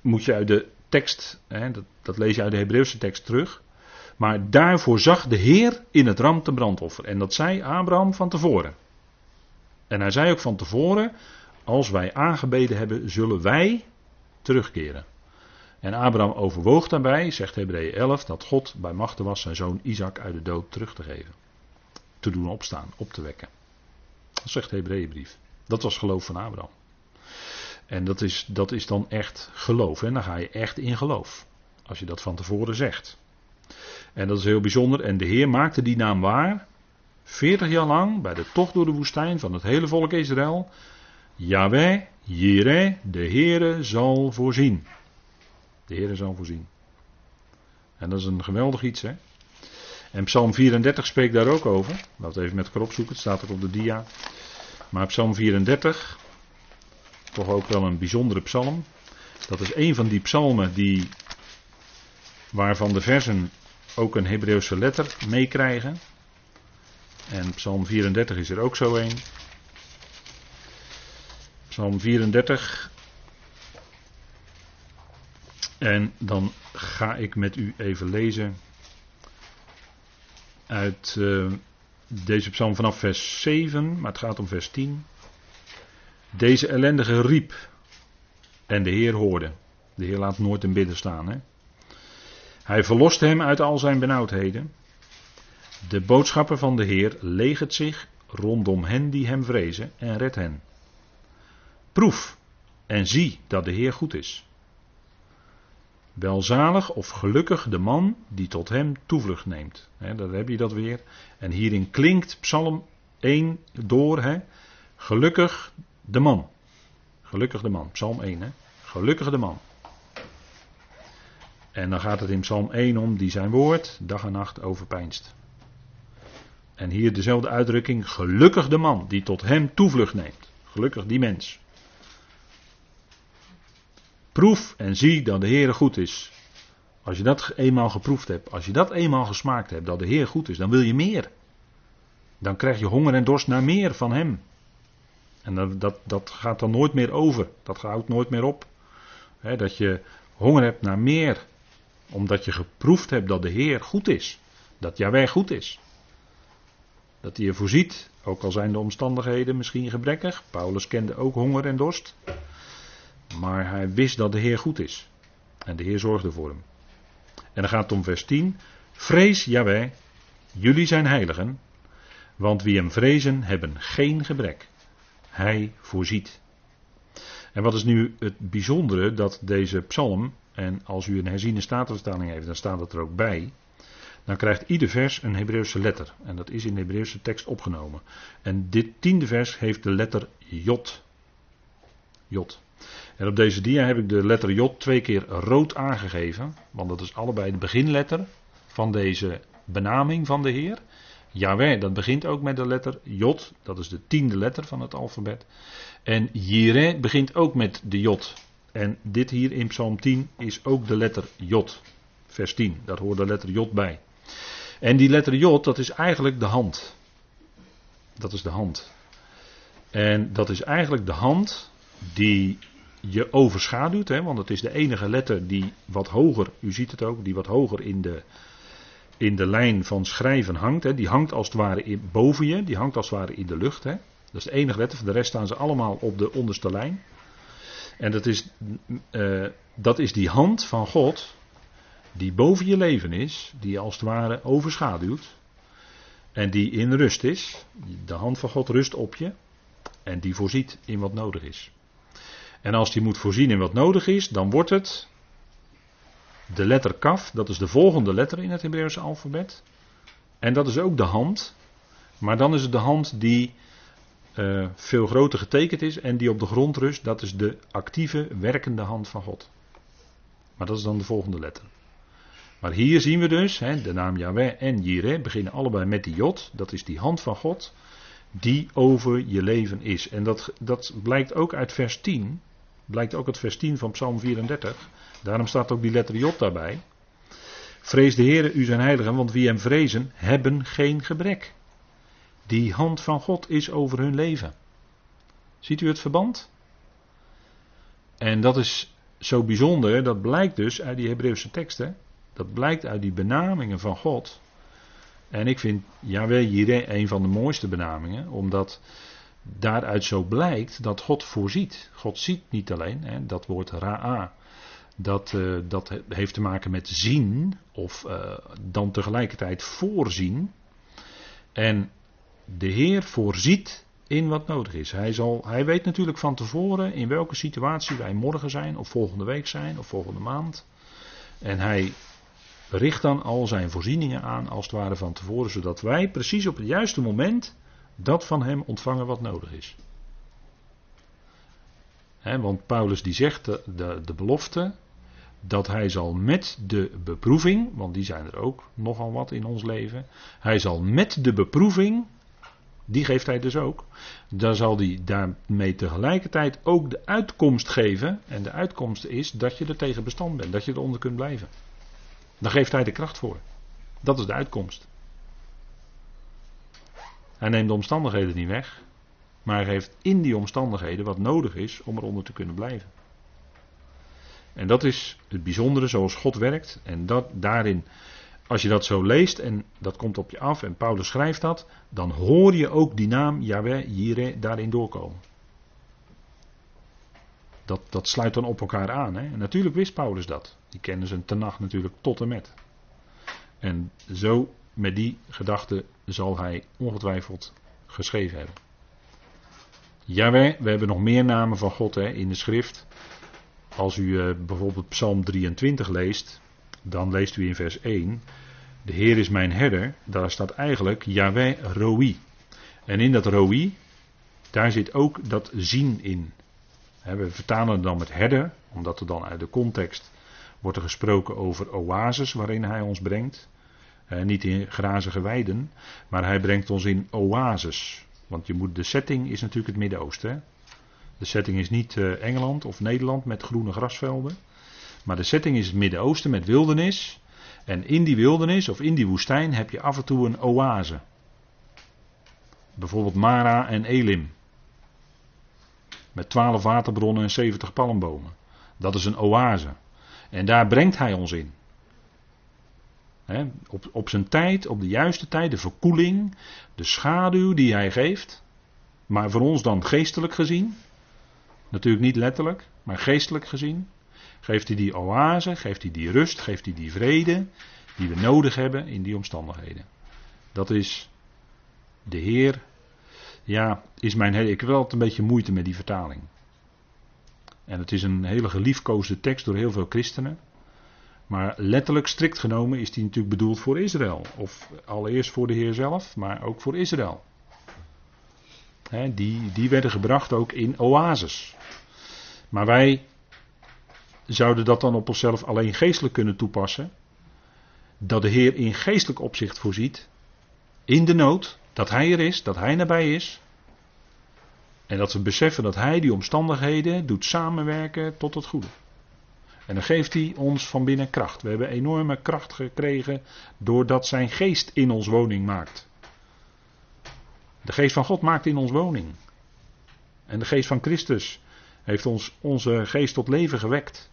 moet je uit de tekst, hè, dat, dat lees je uit de Hebreeuwse tekst terug. Maar daarvoor zag de Heer in het ram te brandoffer. En dat zei Abraham van tevoren. En hij zei ook van tevoren: Als wij aangebeden hebben, zullen wij terugkeren. En Abraham overwoog daarbij, zegt Hebreeën 11, dat God bij machten was zijn zoon Isaac uit de dood terug te geven. Te doen opstaan, op te wekken. Dat zegt de Hebreeënbrief. Dat was geloof van Abraham. En dat is, dat is dan echt geloof. En dan ga je echt in geloof. Als je dat van tevoren zegt. En dat is heel bijzonder. En de Heer maakte die naam waar. 40 jaar lang bij de tocht door de woestijn van het hele volk Israël. Yahweh, Jireh, de Heere zal voorzien. De Heere zal voorzien. En dat is een geweldig iets, hè? En Psalm 34 spreekt daar ook over. Laten we even met elkaar opzoeken, het staat ook op de dia. Maar Psalm 34, toch ook wel een bijzondere psalm. Dat is een van die psalmen die, waarvan de versen ook een Hebreeuwse letter meekrijgen. En Psalm 34 is er ook zo een. Psalm 34. En dan ga ik met u even lezen uit uh, deze psalm vanaf vers 7, maar het gaat om vers 10. Deze ellendige riep en de Heer hoorde. De Heer laat nooit een bidden staan. Hè? Hij verlost hem uit al zijn benauwdheden. De boodschapper van de Heer legert zich rondom hen die hem vrezen en redt hen. Proef en zie dat de Heer goed is. Welzalig of gelukkig de man die tot hem toevlucht neemt. He, daar heb je dat weer. En hierin klinkt Psalm 1 door. He. Gelukkig de man. Gelukkig de man. Psalm 1. He. Gelukkig de man. En dan gaat het in Psalm 1 om die zijn woord dag en nacht overpeinst. En hier dezelfde uitdrukking. Gelukkig de man die tot hem toevlucht neemt. Gelukkig die mens. Proef en zie dat de Heer goed is. Als je dat eenmaal geproefd hebt, als je dat eenmaal gesmaakt hebt, dat de Heer goed is, dan wil je meer. Dan krijg je honger en dorst naar meer van Hem. En dat, dat, dat gaat dan nooit meer over. Dat houdt nooit meer op. dat je honger hebt naar meer. Omdat je geproefd hebt dat de Heer goed is. Dat Jaweh goed is. Dat hij je voorziet, ook al zijn de omstandigheden misschien gebrekkig. Paulus kende ook honger en dorst. Maar hij wist dat de Heer goed is. En de Heer zorgde voor hem. En dan gaat het om vers 10. Vrees Jaweh, jullie zijn heiligen, want wie hem vrezen hebben geen gebrek. Hij voorziet. En wat is nu het bijzondere dat deze psalm, en als u een herziene statenvertaling heeft, dan staat het er ook bij. Dan krijgt ieder vers een Hebreeuwse letter. En dat is in de Hebreeuwse tekst opgenomen. En dit tiende vers heeft de letter Jot. Jot. En op deze dia heb ik de letter J twee keer rood aangegeven. Want dat is allebei de beginletter van deze benaming van de Heer. Yahweh, dat begint ook met de letter J. Dat is de tiende letter van het alfabet. En Jireh begint ook met de J. En dit hier in Psalm 10 is ook de letter J. Vers 10, daar hoort de letter J bij. En die letter J, dat is eigenlijk de hand. Dat is de hand. En dat is eigenlijk de hand die je overschaduwt, hè, want het is de enige letter die wat hoger, u ziet het ook, die wat hoger in de, in de lijn van schrijven hangt. Hè. Die hangt als het ware in, boven je, die hangt als het ware in de lucht. Hè. Dat is de enige letter, voor de rest staan ze allemaal op de onderste lijn. En dat is, uh, dat is die hand van God, die boven je leven is, die als het ware overschaduwt. En die in rust is. De hand van God rust op je. En die voorziet in wat nodig is. En als die moet voorzien in wat nodig is, dan wordt het de letter kaf, dat is de volgende letter in het Hebreeuwse alfabet. En dat is ook de hand, maar dan is het de hand die uh, veel groter getekend is en die op de grond rust. Dat is de actieve, werkende hand van God. Maar dat is dan de volgende letter. Maar hier zien we dus, hè, de naam Yahweh en Jireh beginnen allebei met die Jot. Dat is die hand van God die over je leven is. En dat, dat blijkt ook uit vers 10. Blijkt ook het vers 10 van Psalm 34. Daarom staat ook die letter J daarbij. Vrees de Heer, u zijn heiligen, want wie hem vrezen, hebben geen gebrek. Die hand van God is over hun leven. Ziet u het verband? En dat is zo bijzonder, dat blijkt dus uit die Hebreeuwse teksten. Dat blijkt uit die benamingen van God. En ik vind Yahweh Jireh een van de mooiste benamingen, omdat daaruit zo blijkt dat God voorziet. God ziet niet alleen, hè, dat woord ra'a, dat, uh, dat heeft te maken met zien of uh, dan tegelijkertijd voorzien. En de Heer voorziet in wat nodig is. Hij, zal, hij weet natuurlijk van tevoren in welke situatie wij morgen zijn, of volgende week zijn, of volgende maand. En hij richt dan al zijn voorzieningen aan, als het ware van tevoren, zodat wij precies op het juiste moment dat van hem ontvangen wat nodig is. want Paulus die zegt de, de, belofte dat hij zal met de beproeving, want die zijn er ook nogal wat in ons leven, hij zal met de beproeving, die geeft hij dus ook, dan zal hij daarmee tegelijkertijd ook de uitkomst geven. En de uitkomst is dat je er tegen bestand bent, dat je eronder kunt blijven. Dan geeft hij de kracht voor. Dat is de uitkomst. Hij neemt de omstandigheden niet weg, maar hij geeft in die omstandigheden wat nodig is om eronder te kunnen blijven. En dat is het bijzondere zoals God werkt. En dat daarin, als je dat zo leest en dat komt op je af en Paulus schrijft dat, dan hoor je ook die naam Yahweh Jireh daarin doorkomen. Dat, dat sluit dan op elkaar aan. Hè? Natuurlijk wist Paulus dat. Die kennen zijn tenag natuurlijk tot en met. En zo met die gedachte zal hij ongetwijfeld geschreven hebben. Jawel, we hebben nog meer namen van God hè, in de schrift. Als u uh, bijvoorbeeld Psalm 23 leest, dan leest u in vers 1: De Heer is mijn herder. Daar staat eigenlijk Yahweh Roi. En in dat Roi, daar zit ook dat zien in. we vertalen het dan met herder, omdat er dan uit de context wordt er gesproken over oases waarin hij ons brengt. Niet in grazige weiden, maar hij brengt ons in oases. Want je moet, de setting is natuurlijk het Midden-Oosten. De setting is niet uh, Engeland of Nederland met groene grasvelden. Maar de setting is het Midden-Oosten met wildernis. En in die wildernis of in die woestijn heb je af en toe een oase. Bijvoorbeeld Mara en Elim. Met twaalf waterbronnen en zeventig palmbomen. Dat is een oase. En daar brengt hij ons in. Op, op zijn tijd, op de juiste tijd, de verkoeling, de schaduw die hij geeft. Maar voor ons dan geestelijk gezien. Natuurlijk niet letterlijk, maar geestelijk gezien. Geeft hij die oase, geeft hij die rust, geeft hij die vrede die we nodig hebben in die omstandigheden. Dat is de Heer. Ja, is mijn. Ik heb wel een beetje moeite met die vertaling. En het is een hele geliefkoosde tekst door heel veel christenen. Maar letterlijk, strikt genomen, is die natuurlijk bedoeld voor Israël. Of allereerst voor de Heer zelf, maar ook voor Israël. die, die werden gebracht ook in oases. Maar wij zouden dat dan op onszelf alleen geestelijk kunnen toepassen. Dat de Heer in geestelijk opzicht voorziet. In de nood. Dat Hij er is, dat Hij nabij is. En dat we beseffen dat Hij die omstandigheden doet samenwerken tot het goede. En dan geeft Hij ons van binnen kracht. We hebben enorme kracht gekregen doordat Zijn geest in ons woning maakt. De geest van God maakt in ons woning. En de geest van Christus heeft ons onze geest tot leven gewekt.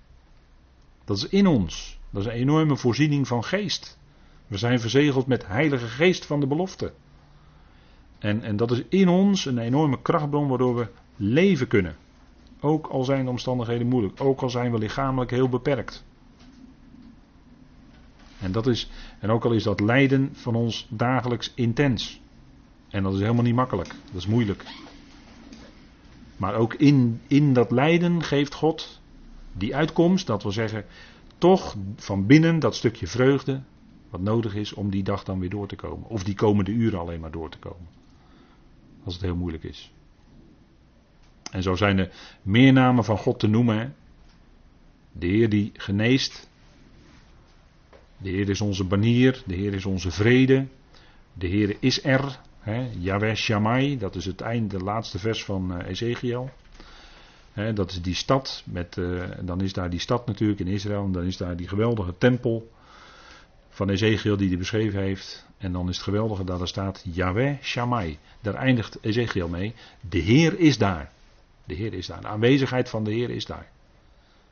Dat is in ons. Dat is een enorme voorziening van geest. We zijn verzegeld met heilige geest van de belofte. En, en dat is in ons een enorme krachtbron waardoor we leven kunnen. Ook al zijn de omstandigheden moeilijk. Ook al zijn we lichamelijk heel beperkt. En, dat is, en ook al is dat lijden van ons dagelijks intens. En dat is helemaal niet makkelijk. Dat is moeilijk. Maar ook in, in dat lijden geeft God die uitkomst, dat wil zeggen, toch van binnen dat stukje vreugde, wat nodig is om die dag dan weer door te komen. Of die komende uren alleen maar door te komen. Als het heel moeilijk is. En zo zijn er meer namen van God te noemen. De Heer die geneest. De Heer is onze banier. De Heer is onze vrede. De Heer is er. He, Yahweh Shammai, dat is het einde, de laatste vers van uh, Ezekiel. dat is die stad, met, uh, dan is daar die stad natuurlijk in Israël, en dan is daar die geweldige tempel van Ezekiel die hij beschreven heeft. En dan is het geweldige dat er staat Yahweh Shammai. Daar eindigt Ezekiel mee. De Heer is daar. De Heer is daar. De aanwezigheid van de Heer is daar.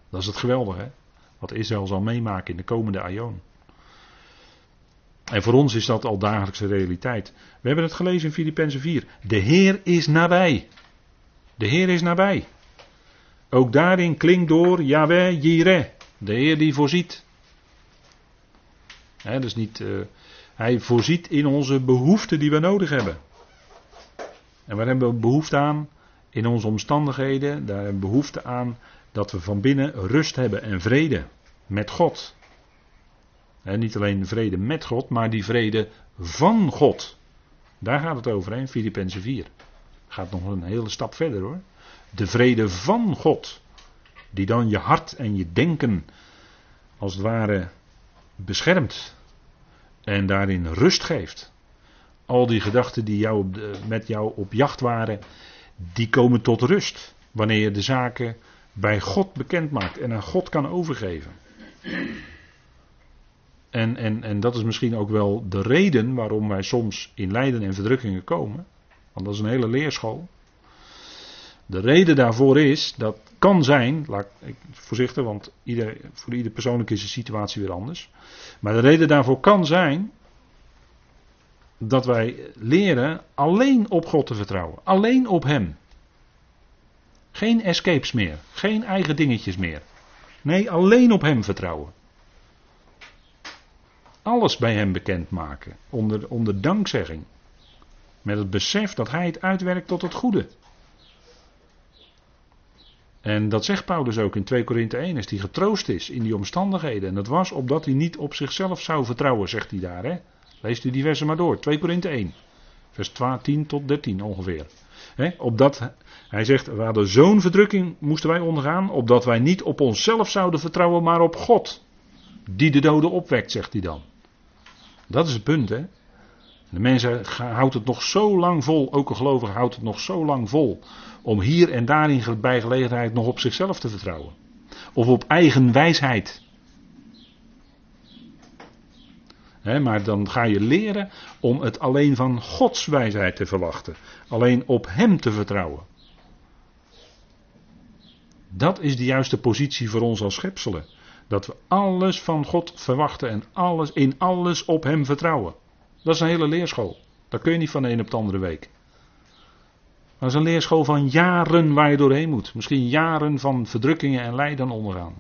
Dat is het geweldige, wat Israël zal meemaken in de komende aion. En voor ons is dat al dagelijkse realiteit. We hebben het gelezen in Filippenzen 4. De Heer is nabij. De Heer is nabij. Ook daarin klinkt door Yahweh Jireh. De Heer die voorziet. Dus niet, uh, hij voorziet in onze behoeften die we nodig hebben. En waar hebben we behoefte aan? In onze omstandigheden. Daar hebben we behoefte aan dat we van binnen rust hebben en vrede met God niet alleen vrede met God, maar die vrede van God. Daar gaat het over, in Filippenzen 4. Gaat nog een hele stap verder hoor. De vrede van God. Die dan je hart en je denken als het ware beschermt en daarin rust geeft. Al die gedachten die jou met jou op jacht waren, die komen tot rust wanneer je de zaken bij God bekend maakt en aan God kan overgeven. En, en, en dat is misschien ook wel de reden waarom wij soms in lijden en verdrukkingen komen. Want dat is een hele leerschool. De reden daarvoor is, dat kan zijn, laat ik voorzichtig, want ieder, voor ieder persoonlijk is de situatie weer anders. Maar de reden daarvoor kan zijn dat wij leren alleen op God te vertrouwen. Alleen op Hem. Geen escapes meer. Geen eigen dingetjes meer. Nee, alleen op Hem vertrouwen. Alles bij Hem bekendmaken. Onder, onder dankzegging. Met het besef dat Hij het uitwerkt tot het goede. En dat zegt Paulus ook in 2 Korinthe 1, als hij getroost is in die omstandigheden. En dat was opdat hij niet op zichzelf zou vertrouwen, zegt hij daar. Hè? Leest u die versen maar door, 2 Korinthe 1, vers 10 tot 13 ongeveer. He, opdat, hij zegt, we zo'n verdrukking moesten wij ondergaan, opdat wij niet op onszelf zouden vertrouwen, maar op God. Die de doden opwekt, zegt hij dan. Dat is het punt, hè. De mensen houdt het nog zo lang vol, ook een gelovige houdt het nog zo lang vol, om hier en daar in bij gelegenheid nog op zichzelf te vertrouwen. Of op eigen wijsheid. Maar dan ga je leren om het alleen van Gods wijsheid te verwachten. Alleen op Hem te vertrouwen. Dat is de juiste positie voor ons als schepselen. Dat we alles van God verwachten en alles, in alles op Hem vertrouwen. Dat is een hele leerschool. Dat kun je niet van de een op de andere week. Dat is een leerschool van jaren waar je doorheen moet. Misschien jaren van verdrukkingen en lijden ondergaan.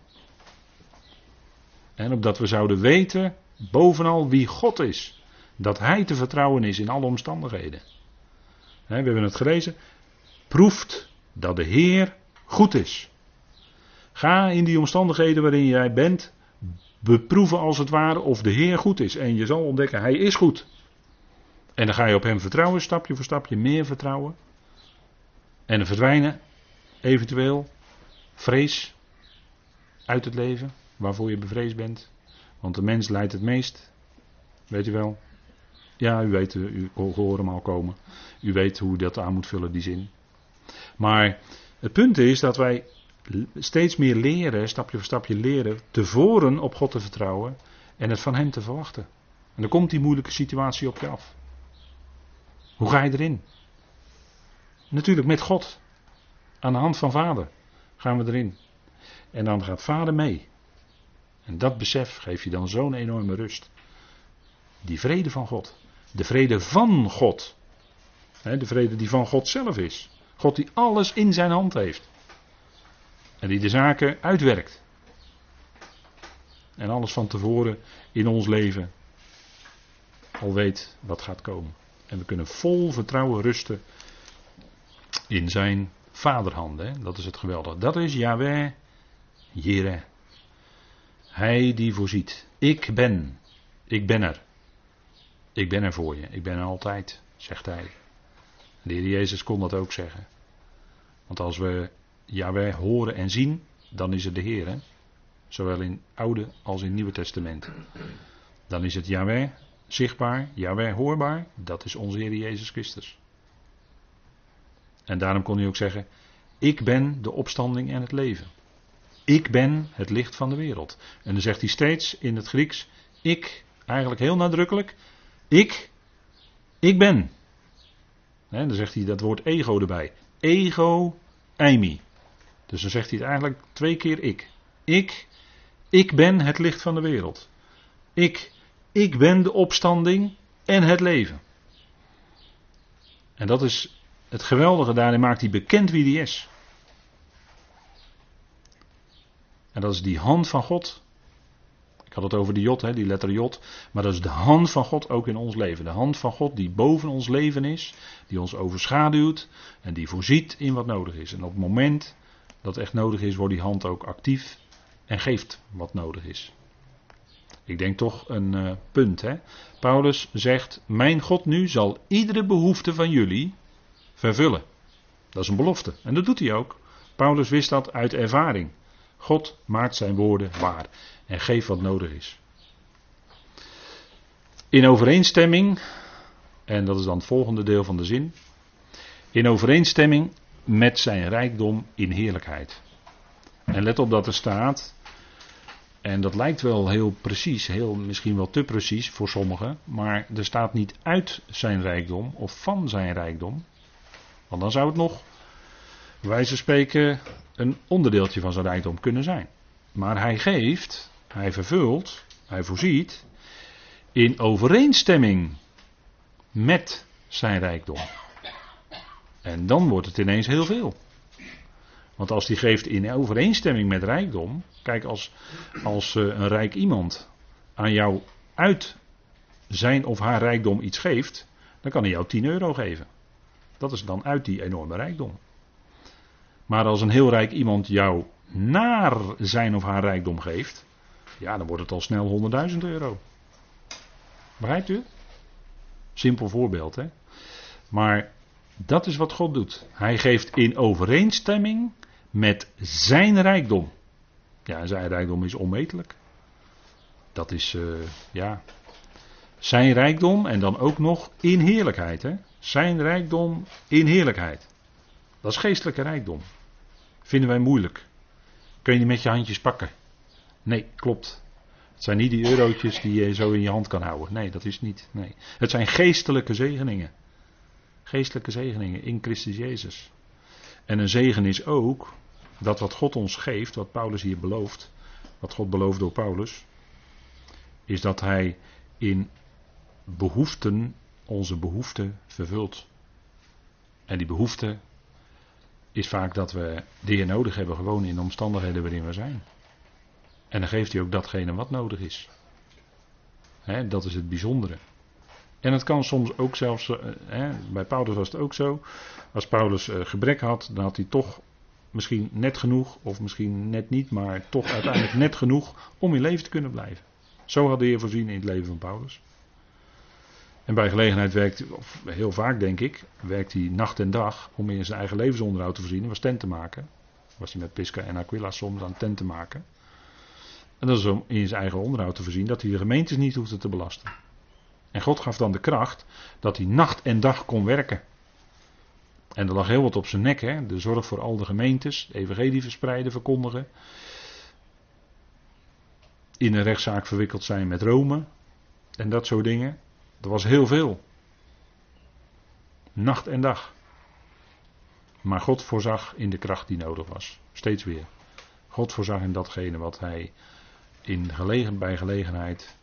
En opdat we zouden weten Bovenal wie God is. Dat Hij te vertrouwen is in alle omstandigheden. We hebben het gelezen. Proeft dat de Heer goed is. Ga in die omstandigheden waarin jij bent. Beproeven als het ware of de Heer goed is. En je zal ontdekken, Hij is goed. En dan ga je op Hem vertrouwen, stapje voor stapje, meer vertrouwen. En dan verdwijnen eventueel vrees uit het leven, waarvoor je bevreesd bent. Want de mens leidt het meest. Weet u wel? Ja, u weet, u hoort hem al komen. U weet hoe dat aan moet vullen, die zin. Maar het punt is dat wij steeds meer leren, stapje voor stapje leren, tevoren op God te vertrouwen en het van Hem te verwachten. En dan komt die moeilijke situatie op je af. Hoe ga je erin? Natuurlijk met God. Aan de hand van Vader gaan we erin. En dan gaat Vader mee. En dat besef geeft je dan zo'n enorme rust. Die vrede van God. De vrede van God. de vrede die van God zelf is. God die alles in zijn hand heeft. En die de zaken uitwerkt. En alles van tevoren in ons leven al weet wat gaat komen. En we kunnen vol vertrouwen rusten in zijn vaderhanden. Dat is het geweldige. Dat is Yahweh Jireh. Hij die voorziet. Ik ben. Ik ben er. Ik ben er voor je. Ik ben er altijd, zegt hij. De Heer Jezus kon dat ook zeggen. Want als we Yahweh horen en zien, dan is het de Heer. Zowel in Oude als in Nieuwe Testament. Dan is het Yahweh zichtbaar, Yahweh hoorbaar. Dat is onze Heer Jezus Christus. En daarom kon hij ook zeggen: Ik ben de opstanding en het leven. Ik ben het licht van de wereld. En dan zegt hij steeds in het Grieks, ik, eigenlijk heel nadrukkelijk, ik, ik ben. dan zegt hij dat woord ego erbij. Ego, eimi. Dus dan zegt hij het eigenlijk twee keer ik. Ik, ik ben het licht van de wereld. Ik, ik ben de opstanding en het leven. En dat is het geweldige, daarin maakt hij bekend wie hij is. En dat is die hand van God. Ik had het over de J, hè, die letter J. Maar dat is de hand van God ook in ons leven. De hand van God die boven ons leven is. Die ons overschaduwt. En die voorziet in wat nodig is. En op het moment dat echt nodig is, wordt die hand ook actief. En geeft wat nodig is. Ik denk toch een uh, punt. Hè? Paulus zegt: Mijn God nu zal iedere behoefte van jullie vervullen. Dat is een belofte. En dat doet hij ook. Paulus wist dat uit ervaring. God maakt zijn woorden waar en geeft wat nodig is. In overeenstemming, en dat is dan het volgende deel van de zin, in overeenstemming met zijn rijkdom in heerlijkheid. En let op dat er staat, en dat lijkt wel heel precies, heel, misschien wel te precies voor sommigen, maar er staat niet uit zijn rijkdom of van zijn rijkdom. Want dan zou het nog, wijze spreken, een onderdeeltje van zijn rijkdom kunnen zijn. Maar hij geeft, hij vervult, hij voorziet in overeenstemming met zijn rijkdom. En dan wordt het ineens heel veel. Want als die geeft in overeenstemming met rijkdom. Kijk, als, als eh, een rijk iemand aan jou uit zijn of haar rijkdom iets geeft. dan kan hij jou 10 euro geven. Dat is dan uit die enorme rijkdom. Maar als een heel rijk iemand jou naar zijn of haar rijkdom geeft. ja, dan wordt het al snel 100.000 euro. Begrijpt u? Simpel voorbeeld, hè? Maar dat is wat God doet. Hij geeft in overeenstemming met zijn rijkdom. Ja, zijn rijkdom is onmetelijk. Dat is, uh, ja, zijn rijkdom en dan ook nog in heerlijkheid. Hè? Zijn rijkdom in heerlijkheid. Dat is geestelijke rijkdom. Vinden wij moeilijk. Kun je niet met je handjes pakken? Nee, klopt. Het zijn niet die eurotjes die je zo in je hand kan houden. Nee, dat is niet. Nee. Het zijn geestelijke zegeningen. Geestelijke zegeningen in Christus Jezus. En een zegen is ook dat wat God ons geeft, wat Paulus hier belooft, wat God belooft door Paulus, is dat Hij in behoeften onze behoeften vervult. En die behoefte is vaak dat we de Heer nodig hebben, gewoon in de omstandigheden waarin we zijn. En dan geeft hij ook datgene wat nodig is. dat is het bijzondere. En het kan soms ook zelfs, eh, bij Paulus was het ook zo. Als Paulus eh, gebrek had, dan had hij toch misschien net genoeg, of misschien net niet, maar toch uiteindelijk net genoeg om in leven te kunnen blijven. Zo had de Heer voorzien in het leven van Paulus. En bij gelegenheid werkt, of heel vaak denk ik, werkt hij nacht en dag om in zijn eigen levensonderhoud te voorzien. was tent te maken. Was hij met Pisca en Aquila soms aan tent te maken. En dat is om in zijn eigen onderhoud te voorzien dat hij de gemeentes niet hoefde te belasten. En God gaf dan de kracht dat hij nacht en dag kon werken. En er lag heel wat op zijn nek, hè? de zorg voor al de gemeentes, de evangelie verspreiden, verkondigen. In een rechtszaak verwikkeld zijn met Rome en dat soort dingen. Er was heel veel. Nacht en dag. Maar God voorzag in de kracht die nodig was. Steeds weer. God voorzag in datgene wat hij in gelegen, bij gelegenheid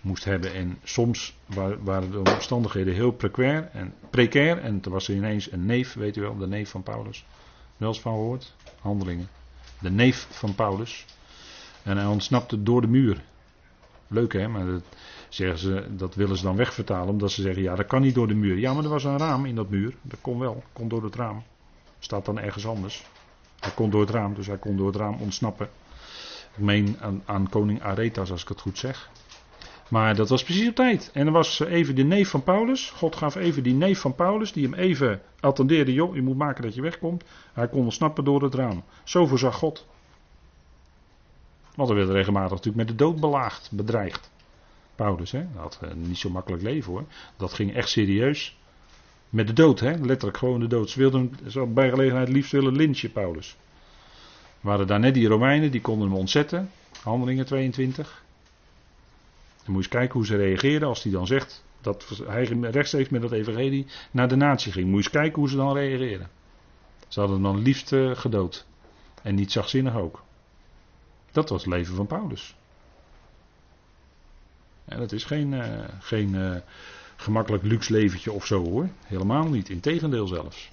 moest hebben. En soms waren de omstandigheden heel precair en, precair. En toen was er ineens een neef, weet u wel, de neef van Paulus. Wel eens van gehoord? Handelingen. De neef van Paulus. En hij ontsnapte door de muur. Leuk hè, maar dat, zeggen ze, dat willen ze dan wegvertalen. Omdat ze zeggen, ja dat kan niet door de muur. Ja, maar er was een raam in dat muur. Dat kon wel, kon door het raam. Staat dan ergens anders. Hij kon door het raam, dus hij kon door het raam ontsnappen. Ik meen aan, aan koning Aretas, als ik het goed zeg. Maar dat was precies op tijd. En er was even de neef van Paulus. God gaf even die neef van Paulus, die hem even attendeerde. Joh, je moet maken dat je wegkomt. Hij kon ontsnappen door het raam. Zo voorzag God. Want er werd regelmatig natuurlijk met de dood belaagd, bedreigd. Paulus, hè? Dat had uh, niet zo makkelijk leven hoor. Dat ging echt serieus. Met de dood, hè? letterlijk gewoon de dood. Ze wilden bij gelegenheid liefst willen lynchen, Paulus. Waren daar net die Romeinen, die konden hem ontzetten. Handelingen 22. En moet je eens kijken hoe ze reageerden als hij dan zegt dat hij rechtstreeks met dat evangelie naar de natie ging. Moet je eens kijken hoe ze dan reageerden. Ze hadden hem dan liefst uh, gedood. En niet zachtzinnig ook. Dat was het leven van Paulus. En dat is geen, uh, geen uh, gemakkelijk luxe leventje of zo hoor. Helemaal niet. Integendeel zelfs.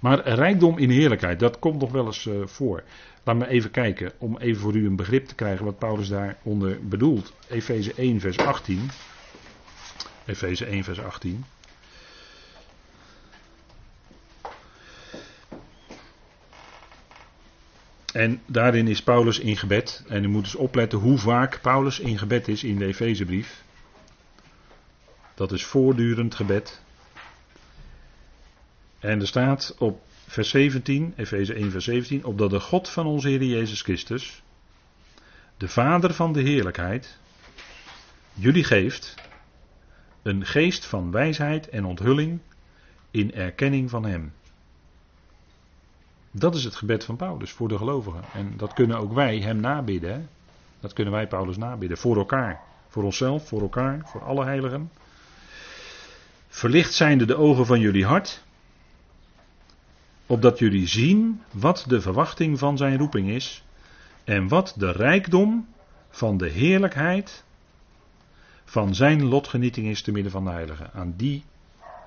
Maar rijkdom in heerlijkheid, dat komt nog wel eens uh, voor. Laat me even kijken, om even voor u een begrip te krijgen wat Paulus daaronder bedoelt. Efeze 1, vers 18. Efeze 1, vers 18. En daarin is Paulus in gebed. En u moet dus opletten hoe vaak Paulus in gebed is in de Efezebrief. Dat is voortdurend gebed. En er staat op vers 17, Efeze 1, vers 17, opdat de God van onze Heer Jezus Christus, de Vader van de heerlijkheid, jullie geeft een geest van wijsheid en onthulling in erkenning van Hem. Dat is het gebed van Paulus voor de gelovigen. En dat kunnen ook wij Hem nabidden. Dat kunnen wij Paulus nabidden. Voor elkaar. Voor onszelf, voor elkaar, voor alle heiligen. Verlicht zijnde de ogen van jullie hart. Opdat jullie zien wat de verwachting van zijn roeping is. En wat de rijkdom van de heerlijkheid van zijn lotgenieting is te midden van de heiligen. Aan die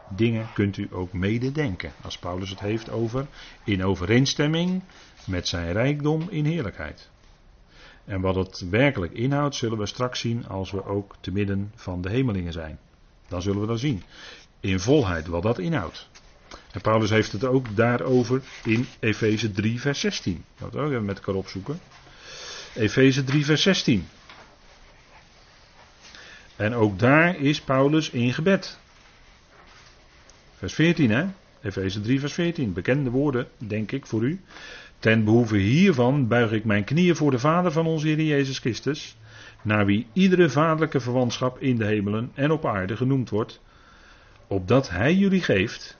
dingen kunt u ook mededenken. Als Paulus het heeft over in overeenstemming met zijn rijkdom in heerlijkheid. En wat het werkelijk inhoudt, zullen we straks zien als we ook te midden van de hemelingen zijn. Dan zullen we dat zien. In volheid wat dat inhoudt. En Paulus heeft het ook daarover in Efeze 3, vers 16. Dat we ook even met elkaar opzoeken. Efeze 3, vers 16. En ook daar is Paulus in gebed. Vers 14, hè? Efeze 3, vers 14. Bekende woorden, denk ik, voor u. Ten behoeve hiervan buig ik mijn knieën voor de Vader van onze Heer Jezus Christus, naar wie iedere vaderlijke verwantschap in de hemelen en op aarde genoemd wordt, opdat Hij jullie geeft,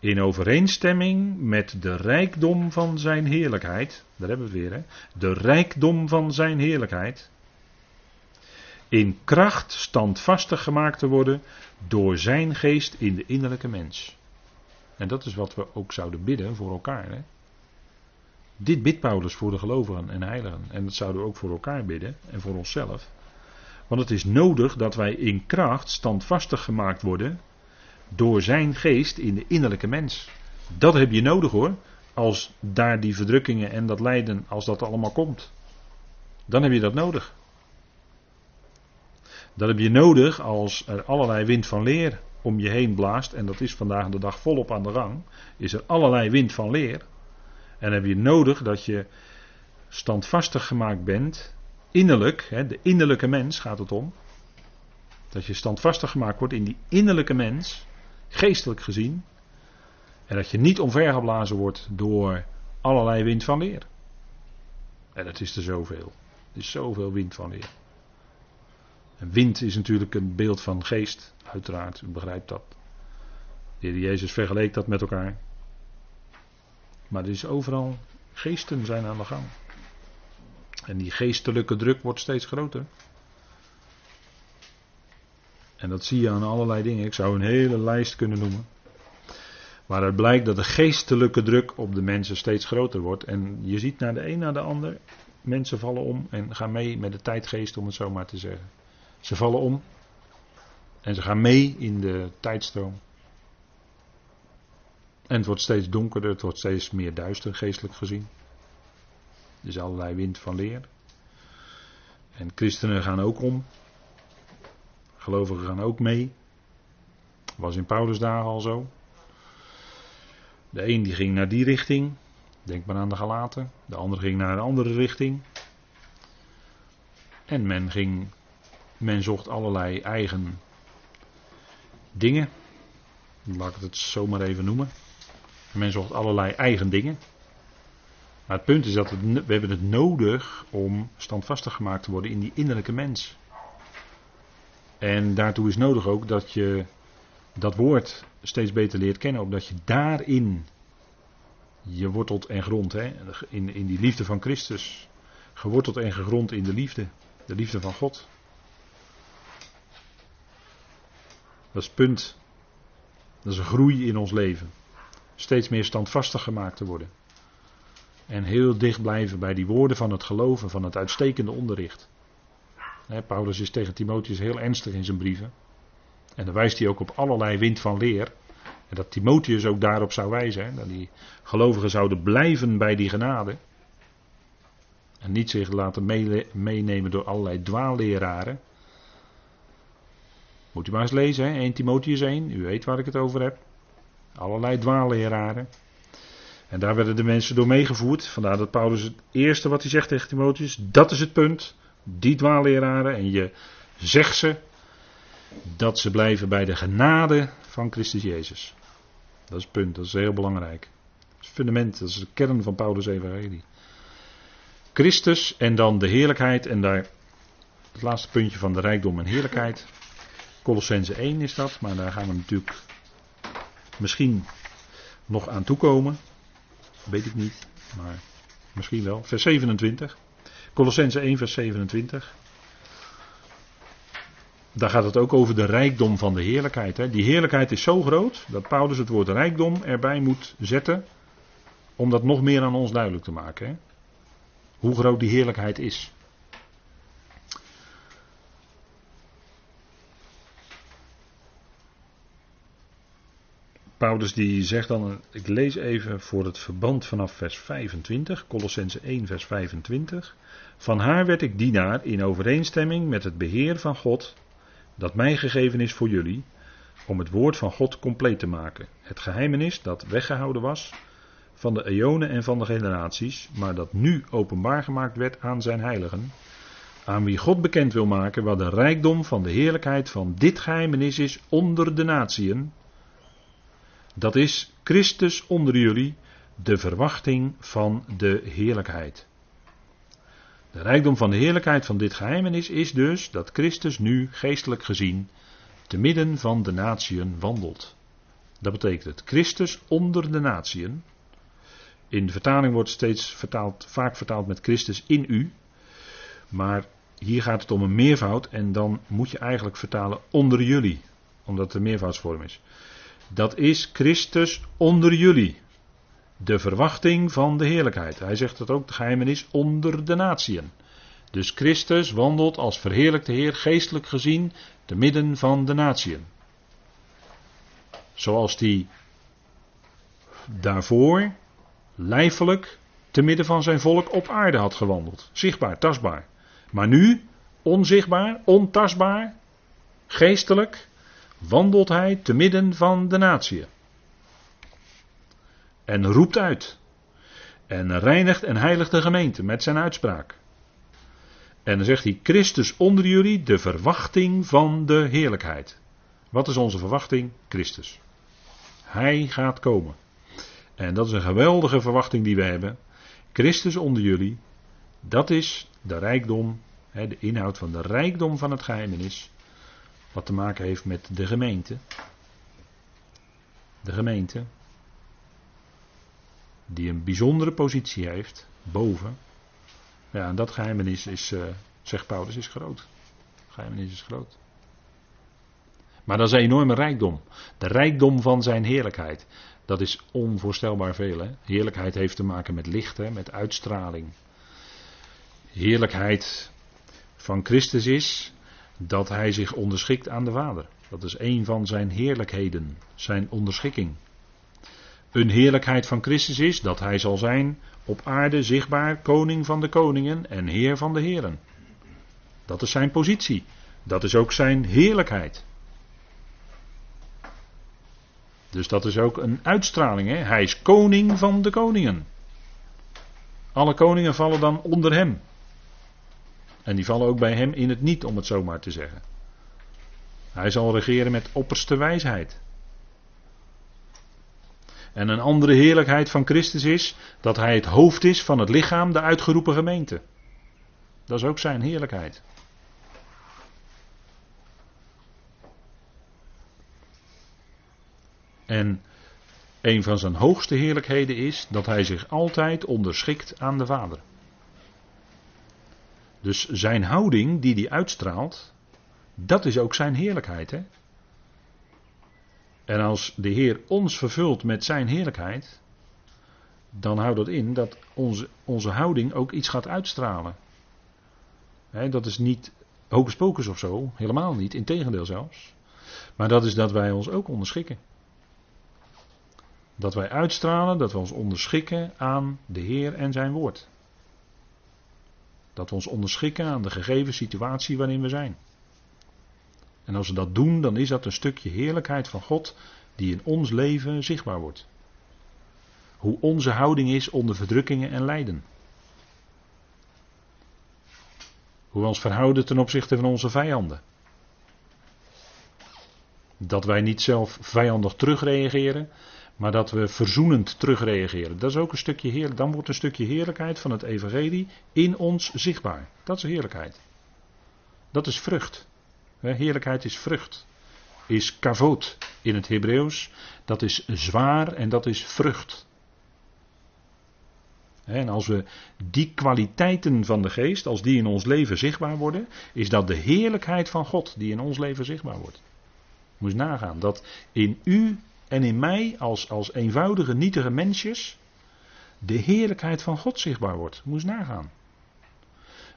in overeenstemming met de rijkdom van Zijn heerlijkheid, daar hebben we weer, hè? de rijkdom van Zijn heerlijkheid, in kracht standvastig gemaakt te worden door zijn geest in de innerlijke mens. En dat is wat we ook zouden bidden voor elkaar. Hè? Dit bidt Paulus voor de gelovigen en heiligen. En dat zouden we ook voor elkaar bidden en voor onszelf. Want het is nodig dat wij in kracht standvastig gemaakt worden door zijn geest in de innerlijke mens. Dat heb je nodig hoor. Als daar die verdrukkingen en dat lijden, als dat allemaal komt. Dan heb je dat nodig. Dat heb je nodig als er allerlei wind van leer om je heen blaast. En dat is vandaag de dag volop aan de gang. Is er allerlei wind van leer. En heb je nodig dat je standvastig gemaakt bent. Innerlijk, hè, de innerlijke mens gaat het om. Dat je standvastig gemaakt wordt in die innerlijke mens. Geestelijk gezien. En dat je niet omvergeblazen wordt door allerlei wind van leer. En het is er zoveel. Er is zoveel wind van leer. En wind is natuurlijk een beeld van geest, uiteraard, u begrijpt dat. De heer Jezus vergeleek dat met elkaar. Maar er is overal, geesten zijn aan de gang. En die geestelijke druk wordt steeds groter. En dat zie je aan allerlei dingen. Ik zou een hele lijst kunnen noemen. Waaruit blijkt dat de geestelijke druk op de mensen steeds groter wordt. En je ziet naar de een naar de ander. Mensen vallen om en gaan mee met de tijdgeest, om het zo maar te zeggen. Ze vallen om. En ze gaan mee in de tijdstroom. En het wordt steeds donkerder, het wordt steeds meer duister geestelijk gezien. Er is allerlei wind van leer. En christenen gaan ook om. Gelovigen gaan ook mee. Was in Paulus al zo. De een die ging naar die richting. Denk maar aan de Galaten. De ander ging naar een andere richting. En men ging men zocht allerlei eigen dingen. Laat ik het zo maar even noemen. Men zocht allerlei eigen dingen. Maar het punt is dat we, hebben het nodig om standvastig gemaakt te worden in die innerlijke mens. En daartoe is nodig ook dat je dat woord steeds beter leert kennen, omdat je daarin je wortelt en grond, hè, in, in die liefde van Christus, geworteld en gegrond in de liefde, de liefde van God. Dat is punt. Dat is een groei in ons leven. Steeds meer standvastig gemaakt te worden. En heel dicht blijven bij die woorden van het geloven, van het uitstekende onderricht. Paulus is tegen Timotheus heel ernstig in zijn brieven. En dan wijst hij ook op allerlei wind van leer. En dat Timotheus ook daarop zou wijzen. dat die gelovigen zouden blijven bij die genade. En niet zich laten meenemen door allerlei dwaalleraren. Moet u maar eens lezen, hè? 1 Timotheus 1, u weet waar ik het over heb. Allerlei dwaalleraren. En daar werden de mensen door meegevoerd. Vandaar dat Paulus het eerste wat hij zegt tegen Timotheus, dat is het punt. Die dwaalleraren. En je zegt ze dat ze blijven bij de genade van Christus Jezus. Dat is het punt, dat is heel belangrijk. fundament, dat is de kern van Paulus' evangelie. Christus en dan de heerlijkheid en daar het laatste puntje van de rijkdom en heerlijkheid. Colossense 1 is dat, maar daar gaan we natuurlijk misschien nog aan toekomen. Weet ik niet, maar misschien wel. Vers 27. Colossense 1, vers 27. Daar gaat het ook over de rijkdom van de heerlijkheid. Hè. Die heerlijkheid is zo groot dat Paulus het woord rijkdom erbij moet zetten. Om dat nog meer aan ons duidelijk te maken. Hè. Hoe groot die heerlijkheid is. Paulus die zegt dan, ik lees even voor het verband vanaf vers 25, Colossense 1 vers 25. Van haar werd ik dienaar in overeenstemming met het beheer van God, dat mij gegeven is voor jullie, om het woord van God compleet te maken. Het geheimenis dat weggehouden was van de eonen en van de generaties, maar dat nu openbaar gemaakt werd aan zijn heiligen, aan wie God bekend wil maken wat de rijkdom van de heerlijkheid van dit geheimenis is onder de natieën dat is Christus onder jullie, de verwachting van de heerlijkheid. De rijkdom van de heerlijkheid van dit geheimenis is dus dat Christus nu, geestelijk gezien, te midden van de natieën wandelt. Dat betekent het Christus onder de natieën. In de vertaling wordt steeds vertaald, vaak vertaald met Christus in u. Maar hier gaat het om een meervoud en dan moet je eigenlijk vertalen onder jullie, omdat het een meervoudsvorm is. Dat is Christus onder jullie. De verwachting van de heerlijkheid. Hij zegt dat ook, de geheimenis onder de natieën. Dus Christus wandelt als verheerlijkte Heer geestelijk gezien te midden van de natieën. Zoals die daarvoor lijfelijk te midden van zijn volk op aarde had gewandeld. Zichtbaar, tastbaar. Maar nu onzichtbaar, ontastbaar, geestelijk, wandelt hij te midden van de natie. En roept uit. En reinigt en heiligt de gemeente met zijn uitspraak. En dan zegt hij: Christus onder jullie, de verwachting van de heerlijkheid. Wat is onze verwachting? Christus. Hij gaat komen. En dat is een geweldige verwachting die we hebben. Christus onder jullie, dat is de rijkdom, de inhoud van de rijkdom van het geheimenis. Wat te maken heeft met de gemeente. De gemeente. Die een bijzondere positie heeft. Boven. Ja, en dat geheimenis is, uh, zegt Paulus, is groot. Geheimenis is groot. Maar dat is een enorme rijkdom. De rijkdom van zijn heerlijkheid. Dat is onvoorstelbaar veel. Hè? Heerlijkheid heeft te maken met licht, hè? met uitstraling. Heerlijkheid van Christus is dat hij zich onderschikt aan de Vader. Dat is een van zijn heerlijkheden, zijn onderschikking. Een heerlijkheid van Christus is dat hij zal zijn op aarde zichtbaar koning van de koningen en heer van de heren. Dat is zijn positie. Dat is ook zijn heerlijkheid. Dus dat is ook een uitstraling. Hè? Hij is koning van de koningen. Alle koningen vallen dan onder hem. En die vallen ook bij hem in het niet, om het zo maar te zeggen. Hij zal regeren met opperste wijsheid. En een andere heerlijkheid van Christus is dat hij het hoofd is van het lichaam, de uitgeroepen gemeente. Dat is ook zijn heerlijkheid. En een van zijn hoogste heerlijkheden is dat hij zich altijd onderschikt aan de Vader. Dus zijn houding die hij uitstraalt, dat is ook zijn heerlijkheid. Hè? En als de Heer ons vervult met zijn heerlijkheid, dan houdt dat in dat onze, onze houding ook iets gaat uitstralen. dat is niet hocus pocus of zo, helemaal niet, integendeel zelfs. Maar dat is dat wij ons ook onderschikken. Dat wij uitstralen, dat we ons onderschikken aan de Heer en zijn woord. Dat we ons onderschikken aan de gegeven situatie waarin we zijn. En als we dat doen, dan is dat een stukje heerlijkheid van God die in ons leven zichtbaar wordt. Hoe onze houding is onder verdrukkingen en lijden. Hoe we ons verhouden ten opzichte van onze vijanden. Dat wij niet zelf vijandig terugreageren, Maar dat we verzoenend terugreageren. Dat is ook een stukje heer, dan wordt een stukje heerlijkheid van het evangelie in ons zichtbaar. Dat is heerlijkheid. Dat is vrucht. Heerlijkheid is vrucht. Is kavot in het Hebreeuws. Dat is zwaar en dat is vrucht. En als we die kwaliteiten van de geest, als die in ons leven zichtbaar worden, is dat de heerlijkheid van God die in ons leven zichtbaar wordt. Moet je nagaan dat in u en in mij als, als eenvoudige, nietige mensjes de heerlijkheid van God zichtbaar wordt. Moet je nagaan.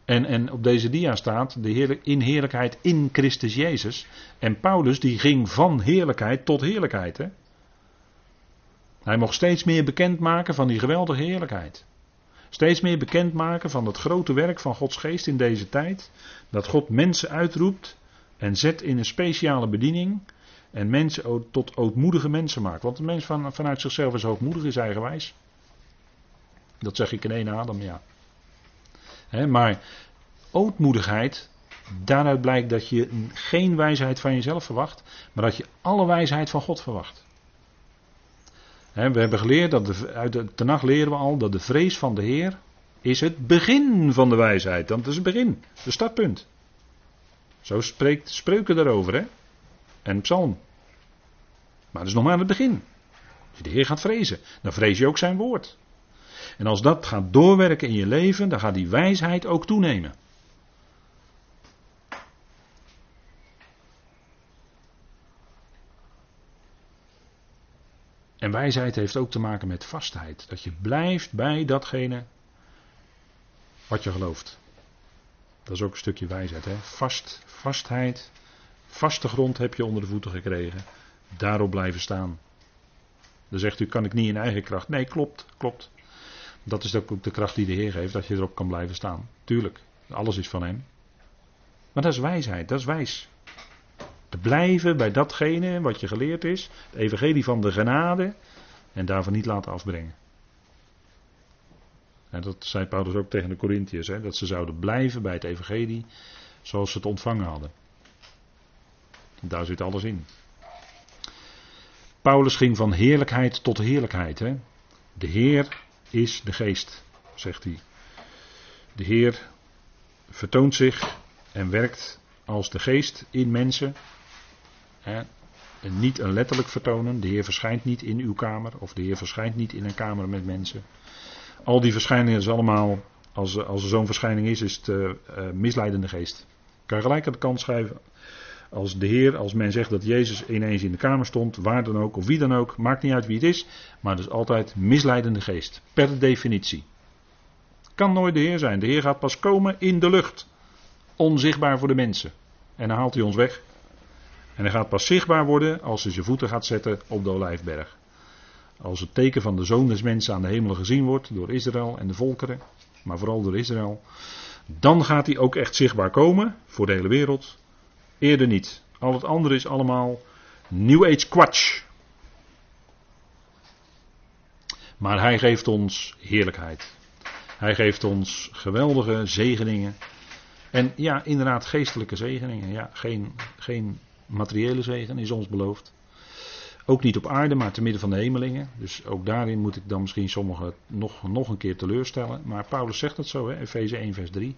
En, en op deze dia staat de heerlijk, in heerlijkheid in Christus Jezus. En Paulus die ging van heerlijkheid tot heerlijkheid. Hè? Hij mocht steeds meer bekendmaken van die geweldige heerlijkheid. Steeds meer bekendmaken van het grote werk van Gods geest in deze tijd. Dat God mensen uitroept en zet in een speciale bediening. En mensen tot ootmoedige mensen maakt. Want een mens van, vanuit zichzelf is hoogmoedig, is eigenwijs. Dat zeg ik in één adem, ja. maar ootmoedigheid, daaruit blijkt dat je geen wijsheid van jezelf verwacht, maar dat je alle wijsheid van God verwacht. we hebben geleerd, dat de, uit de Tenach leren we al, dat de vrees van de Heer is het begin van de wijsheid. Dat is het begin, de startpunt. Zo spreekt spreuken daarover, hè. En psalm. Maar dat is nog maar aan het begin. Als je de Heer gaat vrezen, dan vrees je ook zijn woord. En als dat gaat doorwerken in je leven, dan gaat die wijsheid ook toenemen. En wijsheid heeft ook te maken met vastheid. Dat je blijft bij datgene wat je gelooft. Dat is ook een stukje wijsheid. Hè? Vast, vastheid. Vaste grond heb je onder de voeten gekregen. Daarop blijven staan. Dan zegt u, kan ik niet in eigen kracht. Nee, klopt, klopt. Dat is ook de kracht die de Heer geeft, dat je erop kan blijven staan. Tuurlijk, alles is van Hem. Maar dat is wijsheid, dat is wijs. Te blijven bij datgene wat je geleerd is, het evangelie van de genade, en daarvan niet laten afbrengen. En dat zei Paulus ook tegen de Corinthiërs, dat ze zouden blijven bij het evangelie zoals ze het ontvangen hadden. Daar zit alles in. Paulus ging van heerlijkheid tot heerlijkheid. Hè? De Heer is de geest, zegt hij. De Heer vertoont zich en werkt als de geest in mensen. En niet een letterlijk vertonen. De Heer verschijnt niet in uw kamer of de Heer verschijnt niet in een kamer met mensen. Al die verschijningen is allemaal, als, als er zo'n verschijning is, is het uh, misleidende geest. Kan je gelijk aan de kant schrijven. Als de Heer, als men zegt dat Jezus ineens in de kamer stond, waar dan ook, of wie dan ook, maakt niet uit wie het is, maar het is altijd misleidende geest, per definitie. Kan nooit de Heer zijn. De Heer gaat pas komen in de lucht, onzichtbaar voor de mensen. En dan haalt hij ons weg. En hij gaat pas zichtbaar worden als hij zijn voeten gaat zetten op de Olijfberg. Als het teken van de zoon des mensen aan de hemel gezien wordt door Israël en de volkeren, maar vooral door Israël, dan gaat hij ook echt zichtbaar komen voor de hele wereld. Eerder niet. Al het andere is allemaal New Age kwatsch. Maar hij geeft ons heerlijkheid. Hij geeft ons geweldige zegeningen. En ja, inderdaad, geestelijke zegeningen. Ja, geen, geen materiële zegen is ons beloofd. Ook niet op aarde, maar te midden van de hemelingen. Dus ook daarin moet ik dan misschien sommigen nog, nog een keer teleurstellen. Maar Paulus zegt het zo, Efeze 1, vers 3.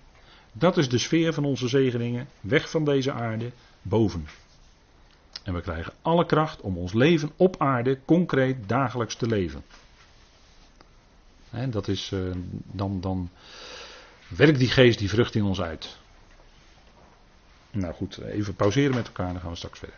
Dat is de sfeer van onze zegeningen. Weg van deze aarde, boven. En we krijgen alle kracht om ons leven op aarde concreet dagelijks te leven. dat is, uh, dan, dan werkt die geest die vrucht in ons uit. Nou goed, even pauzeren met elkaar, dan gaan we straks verder.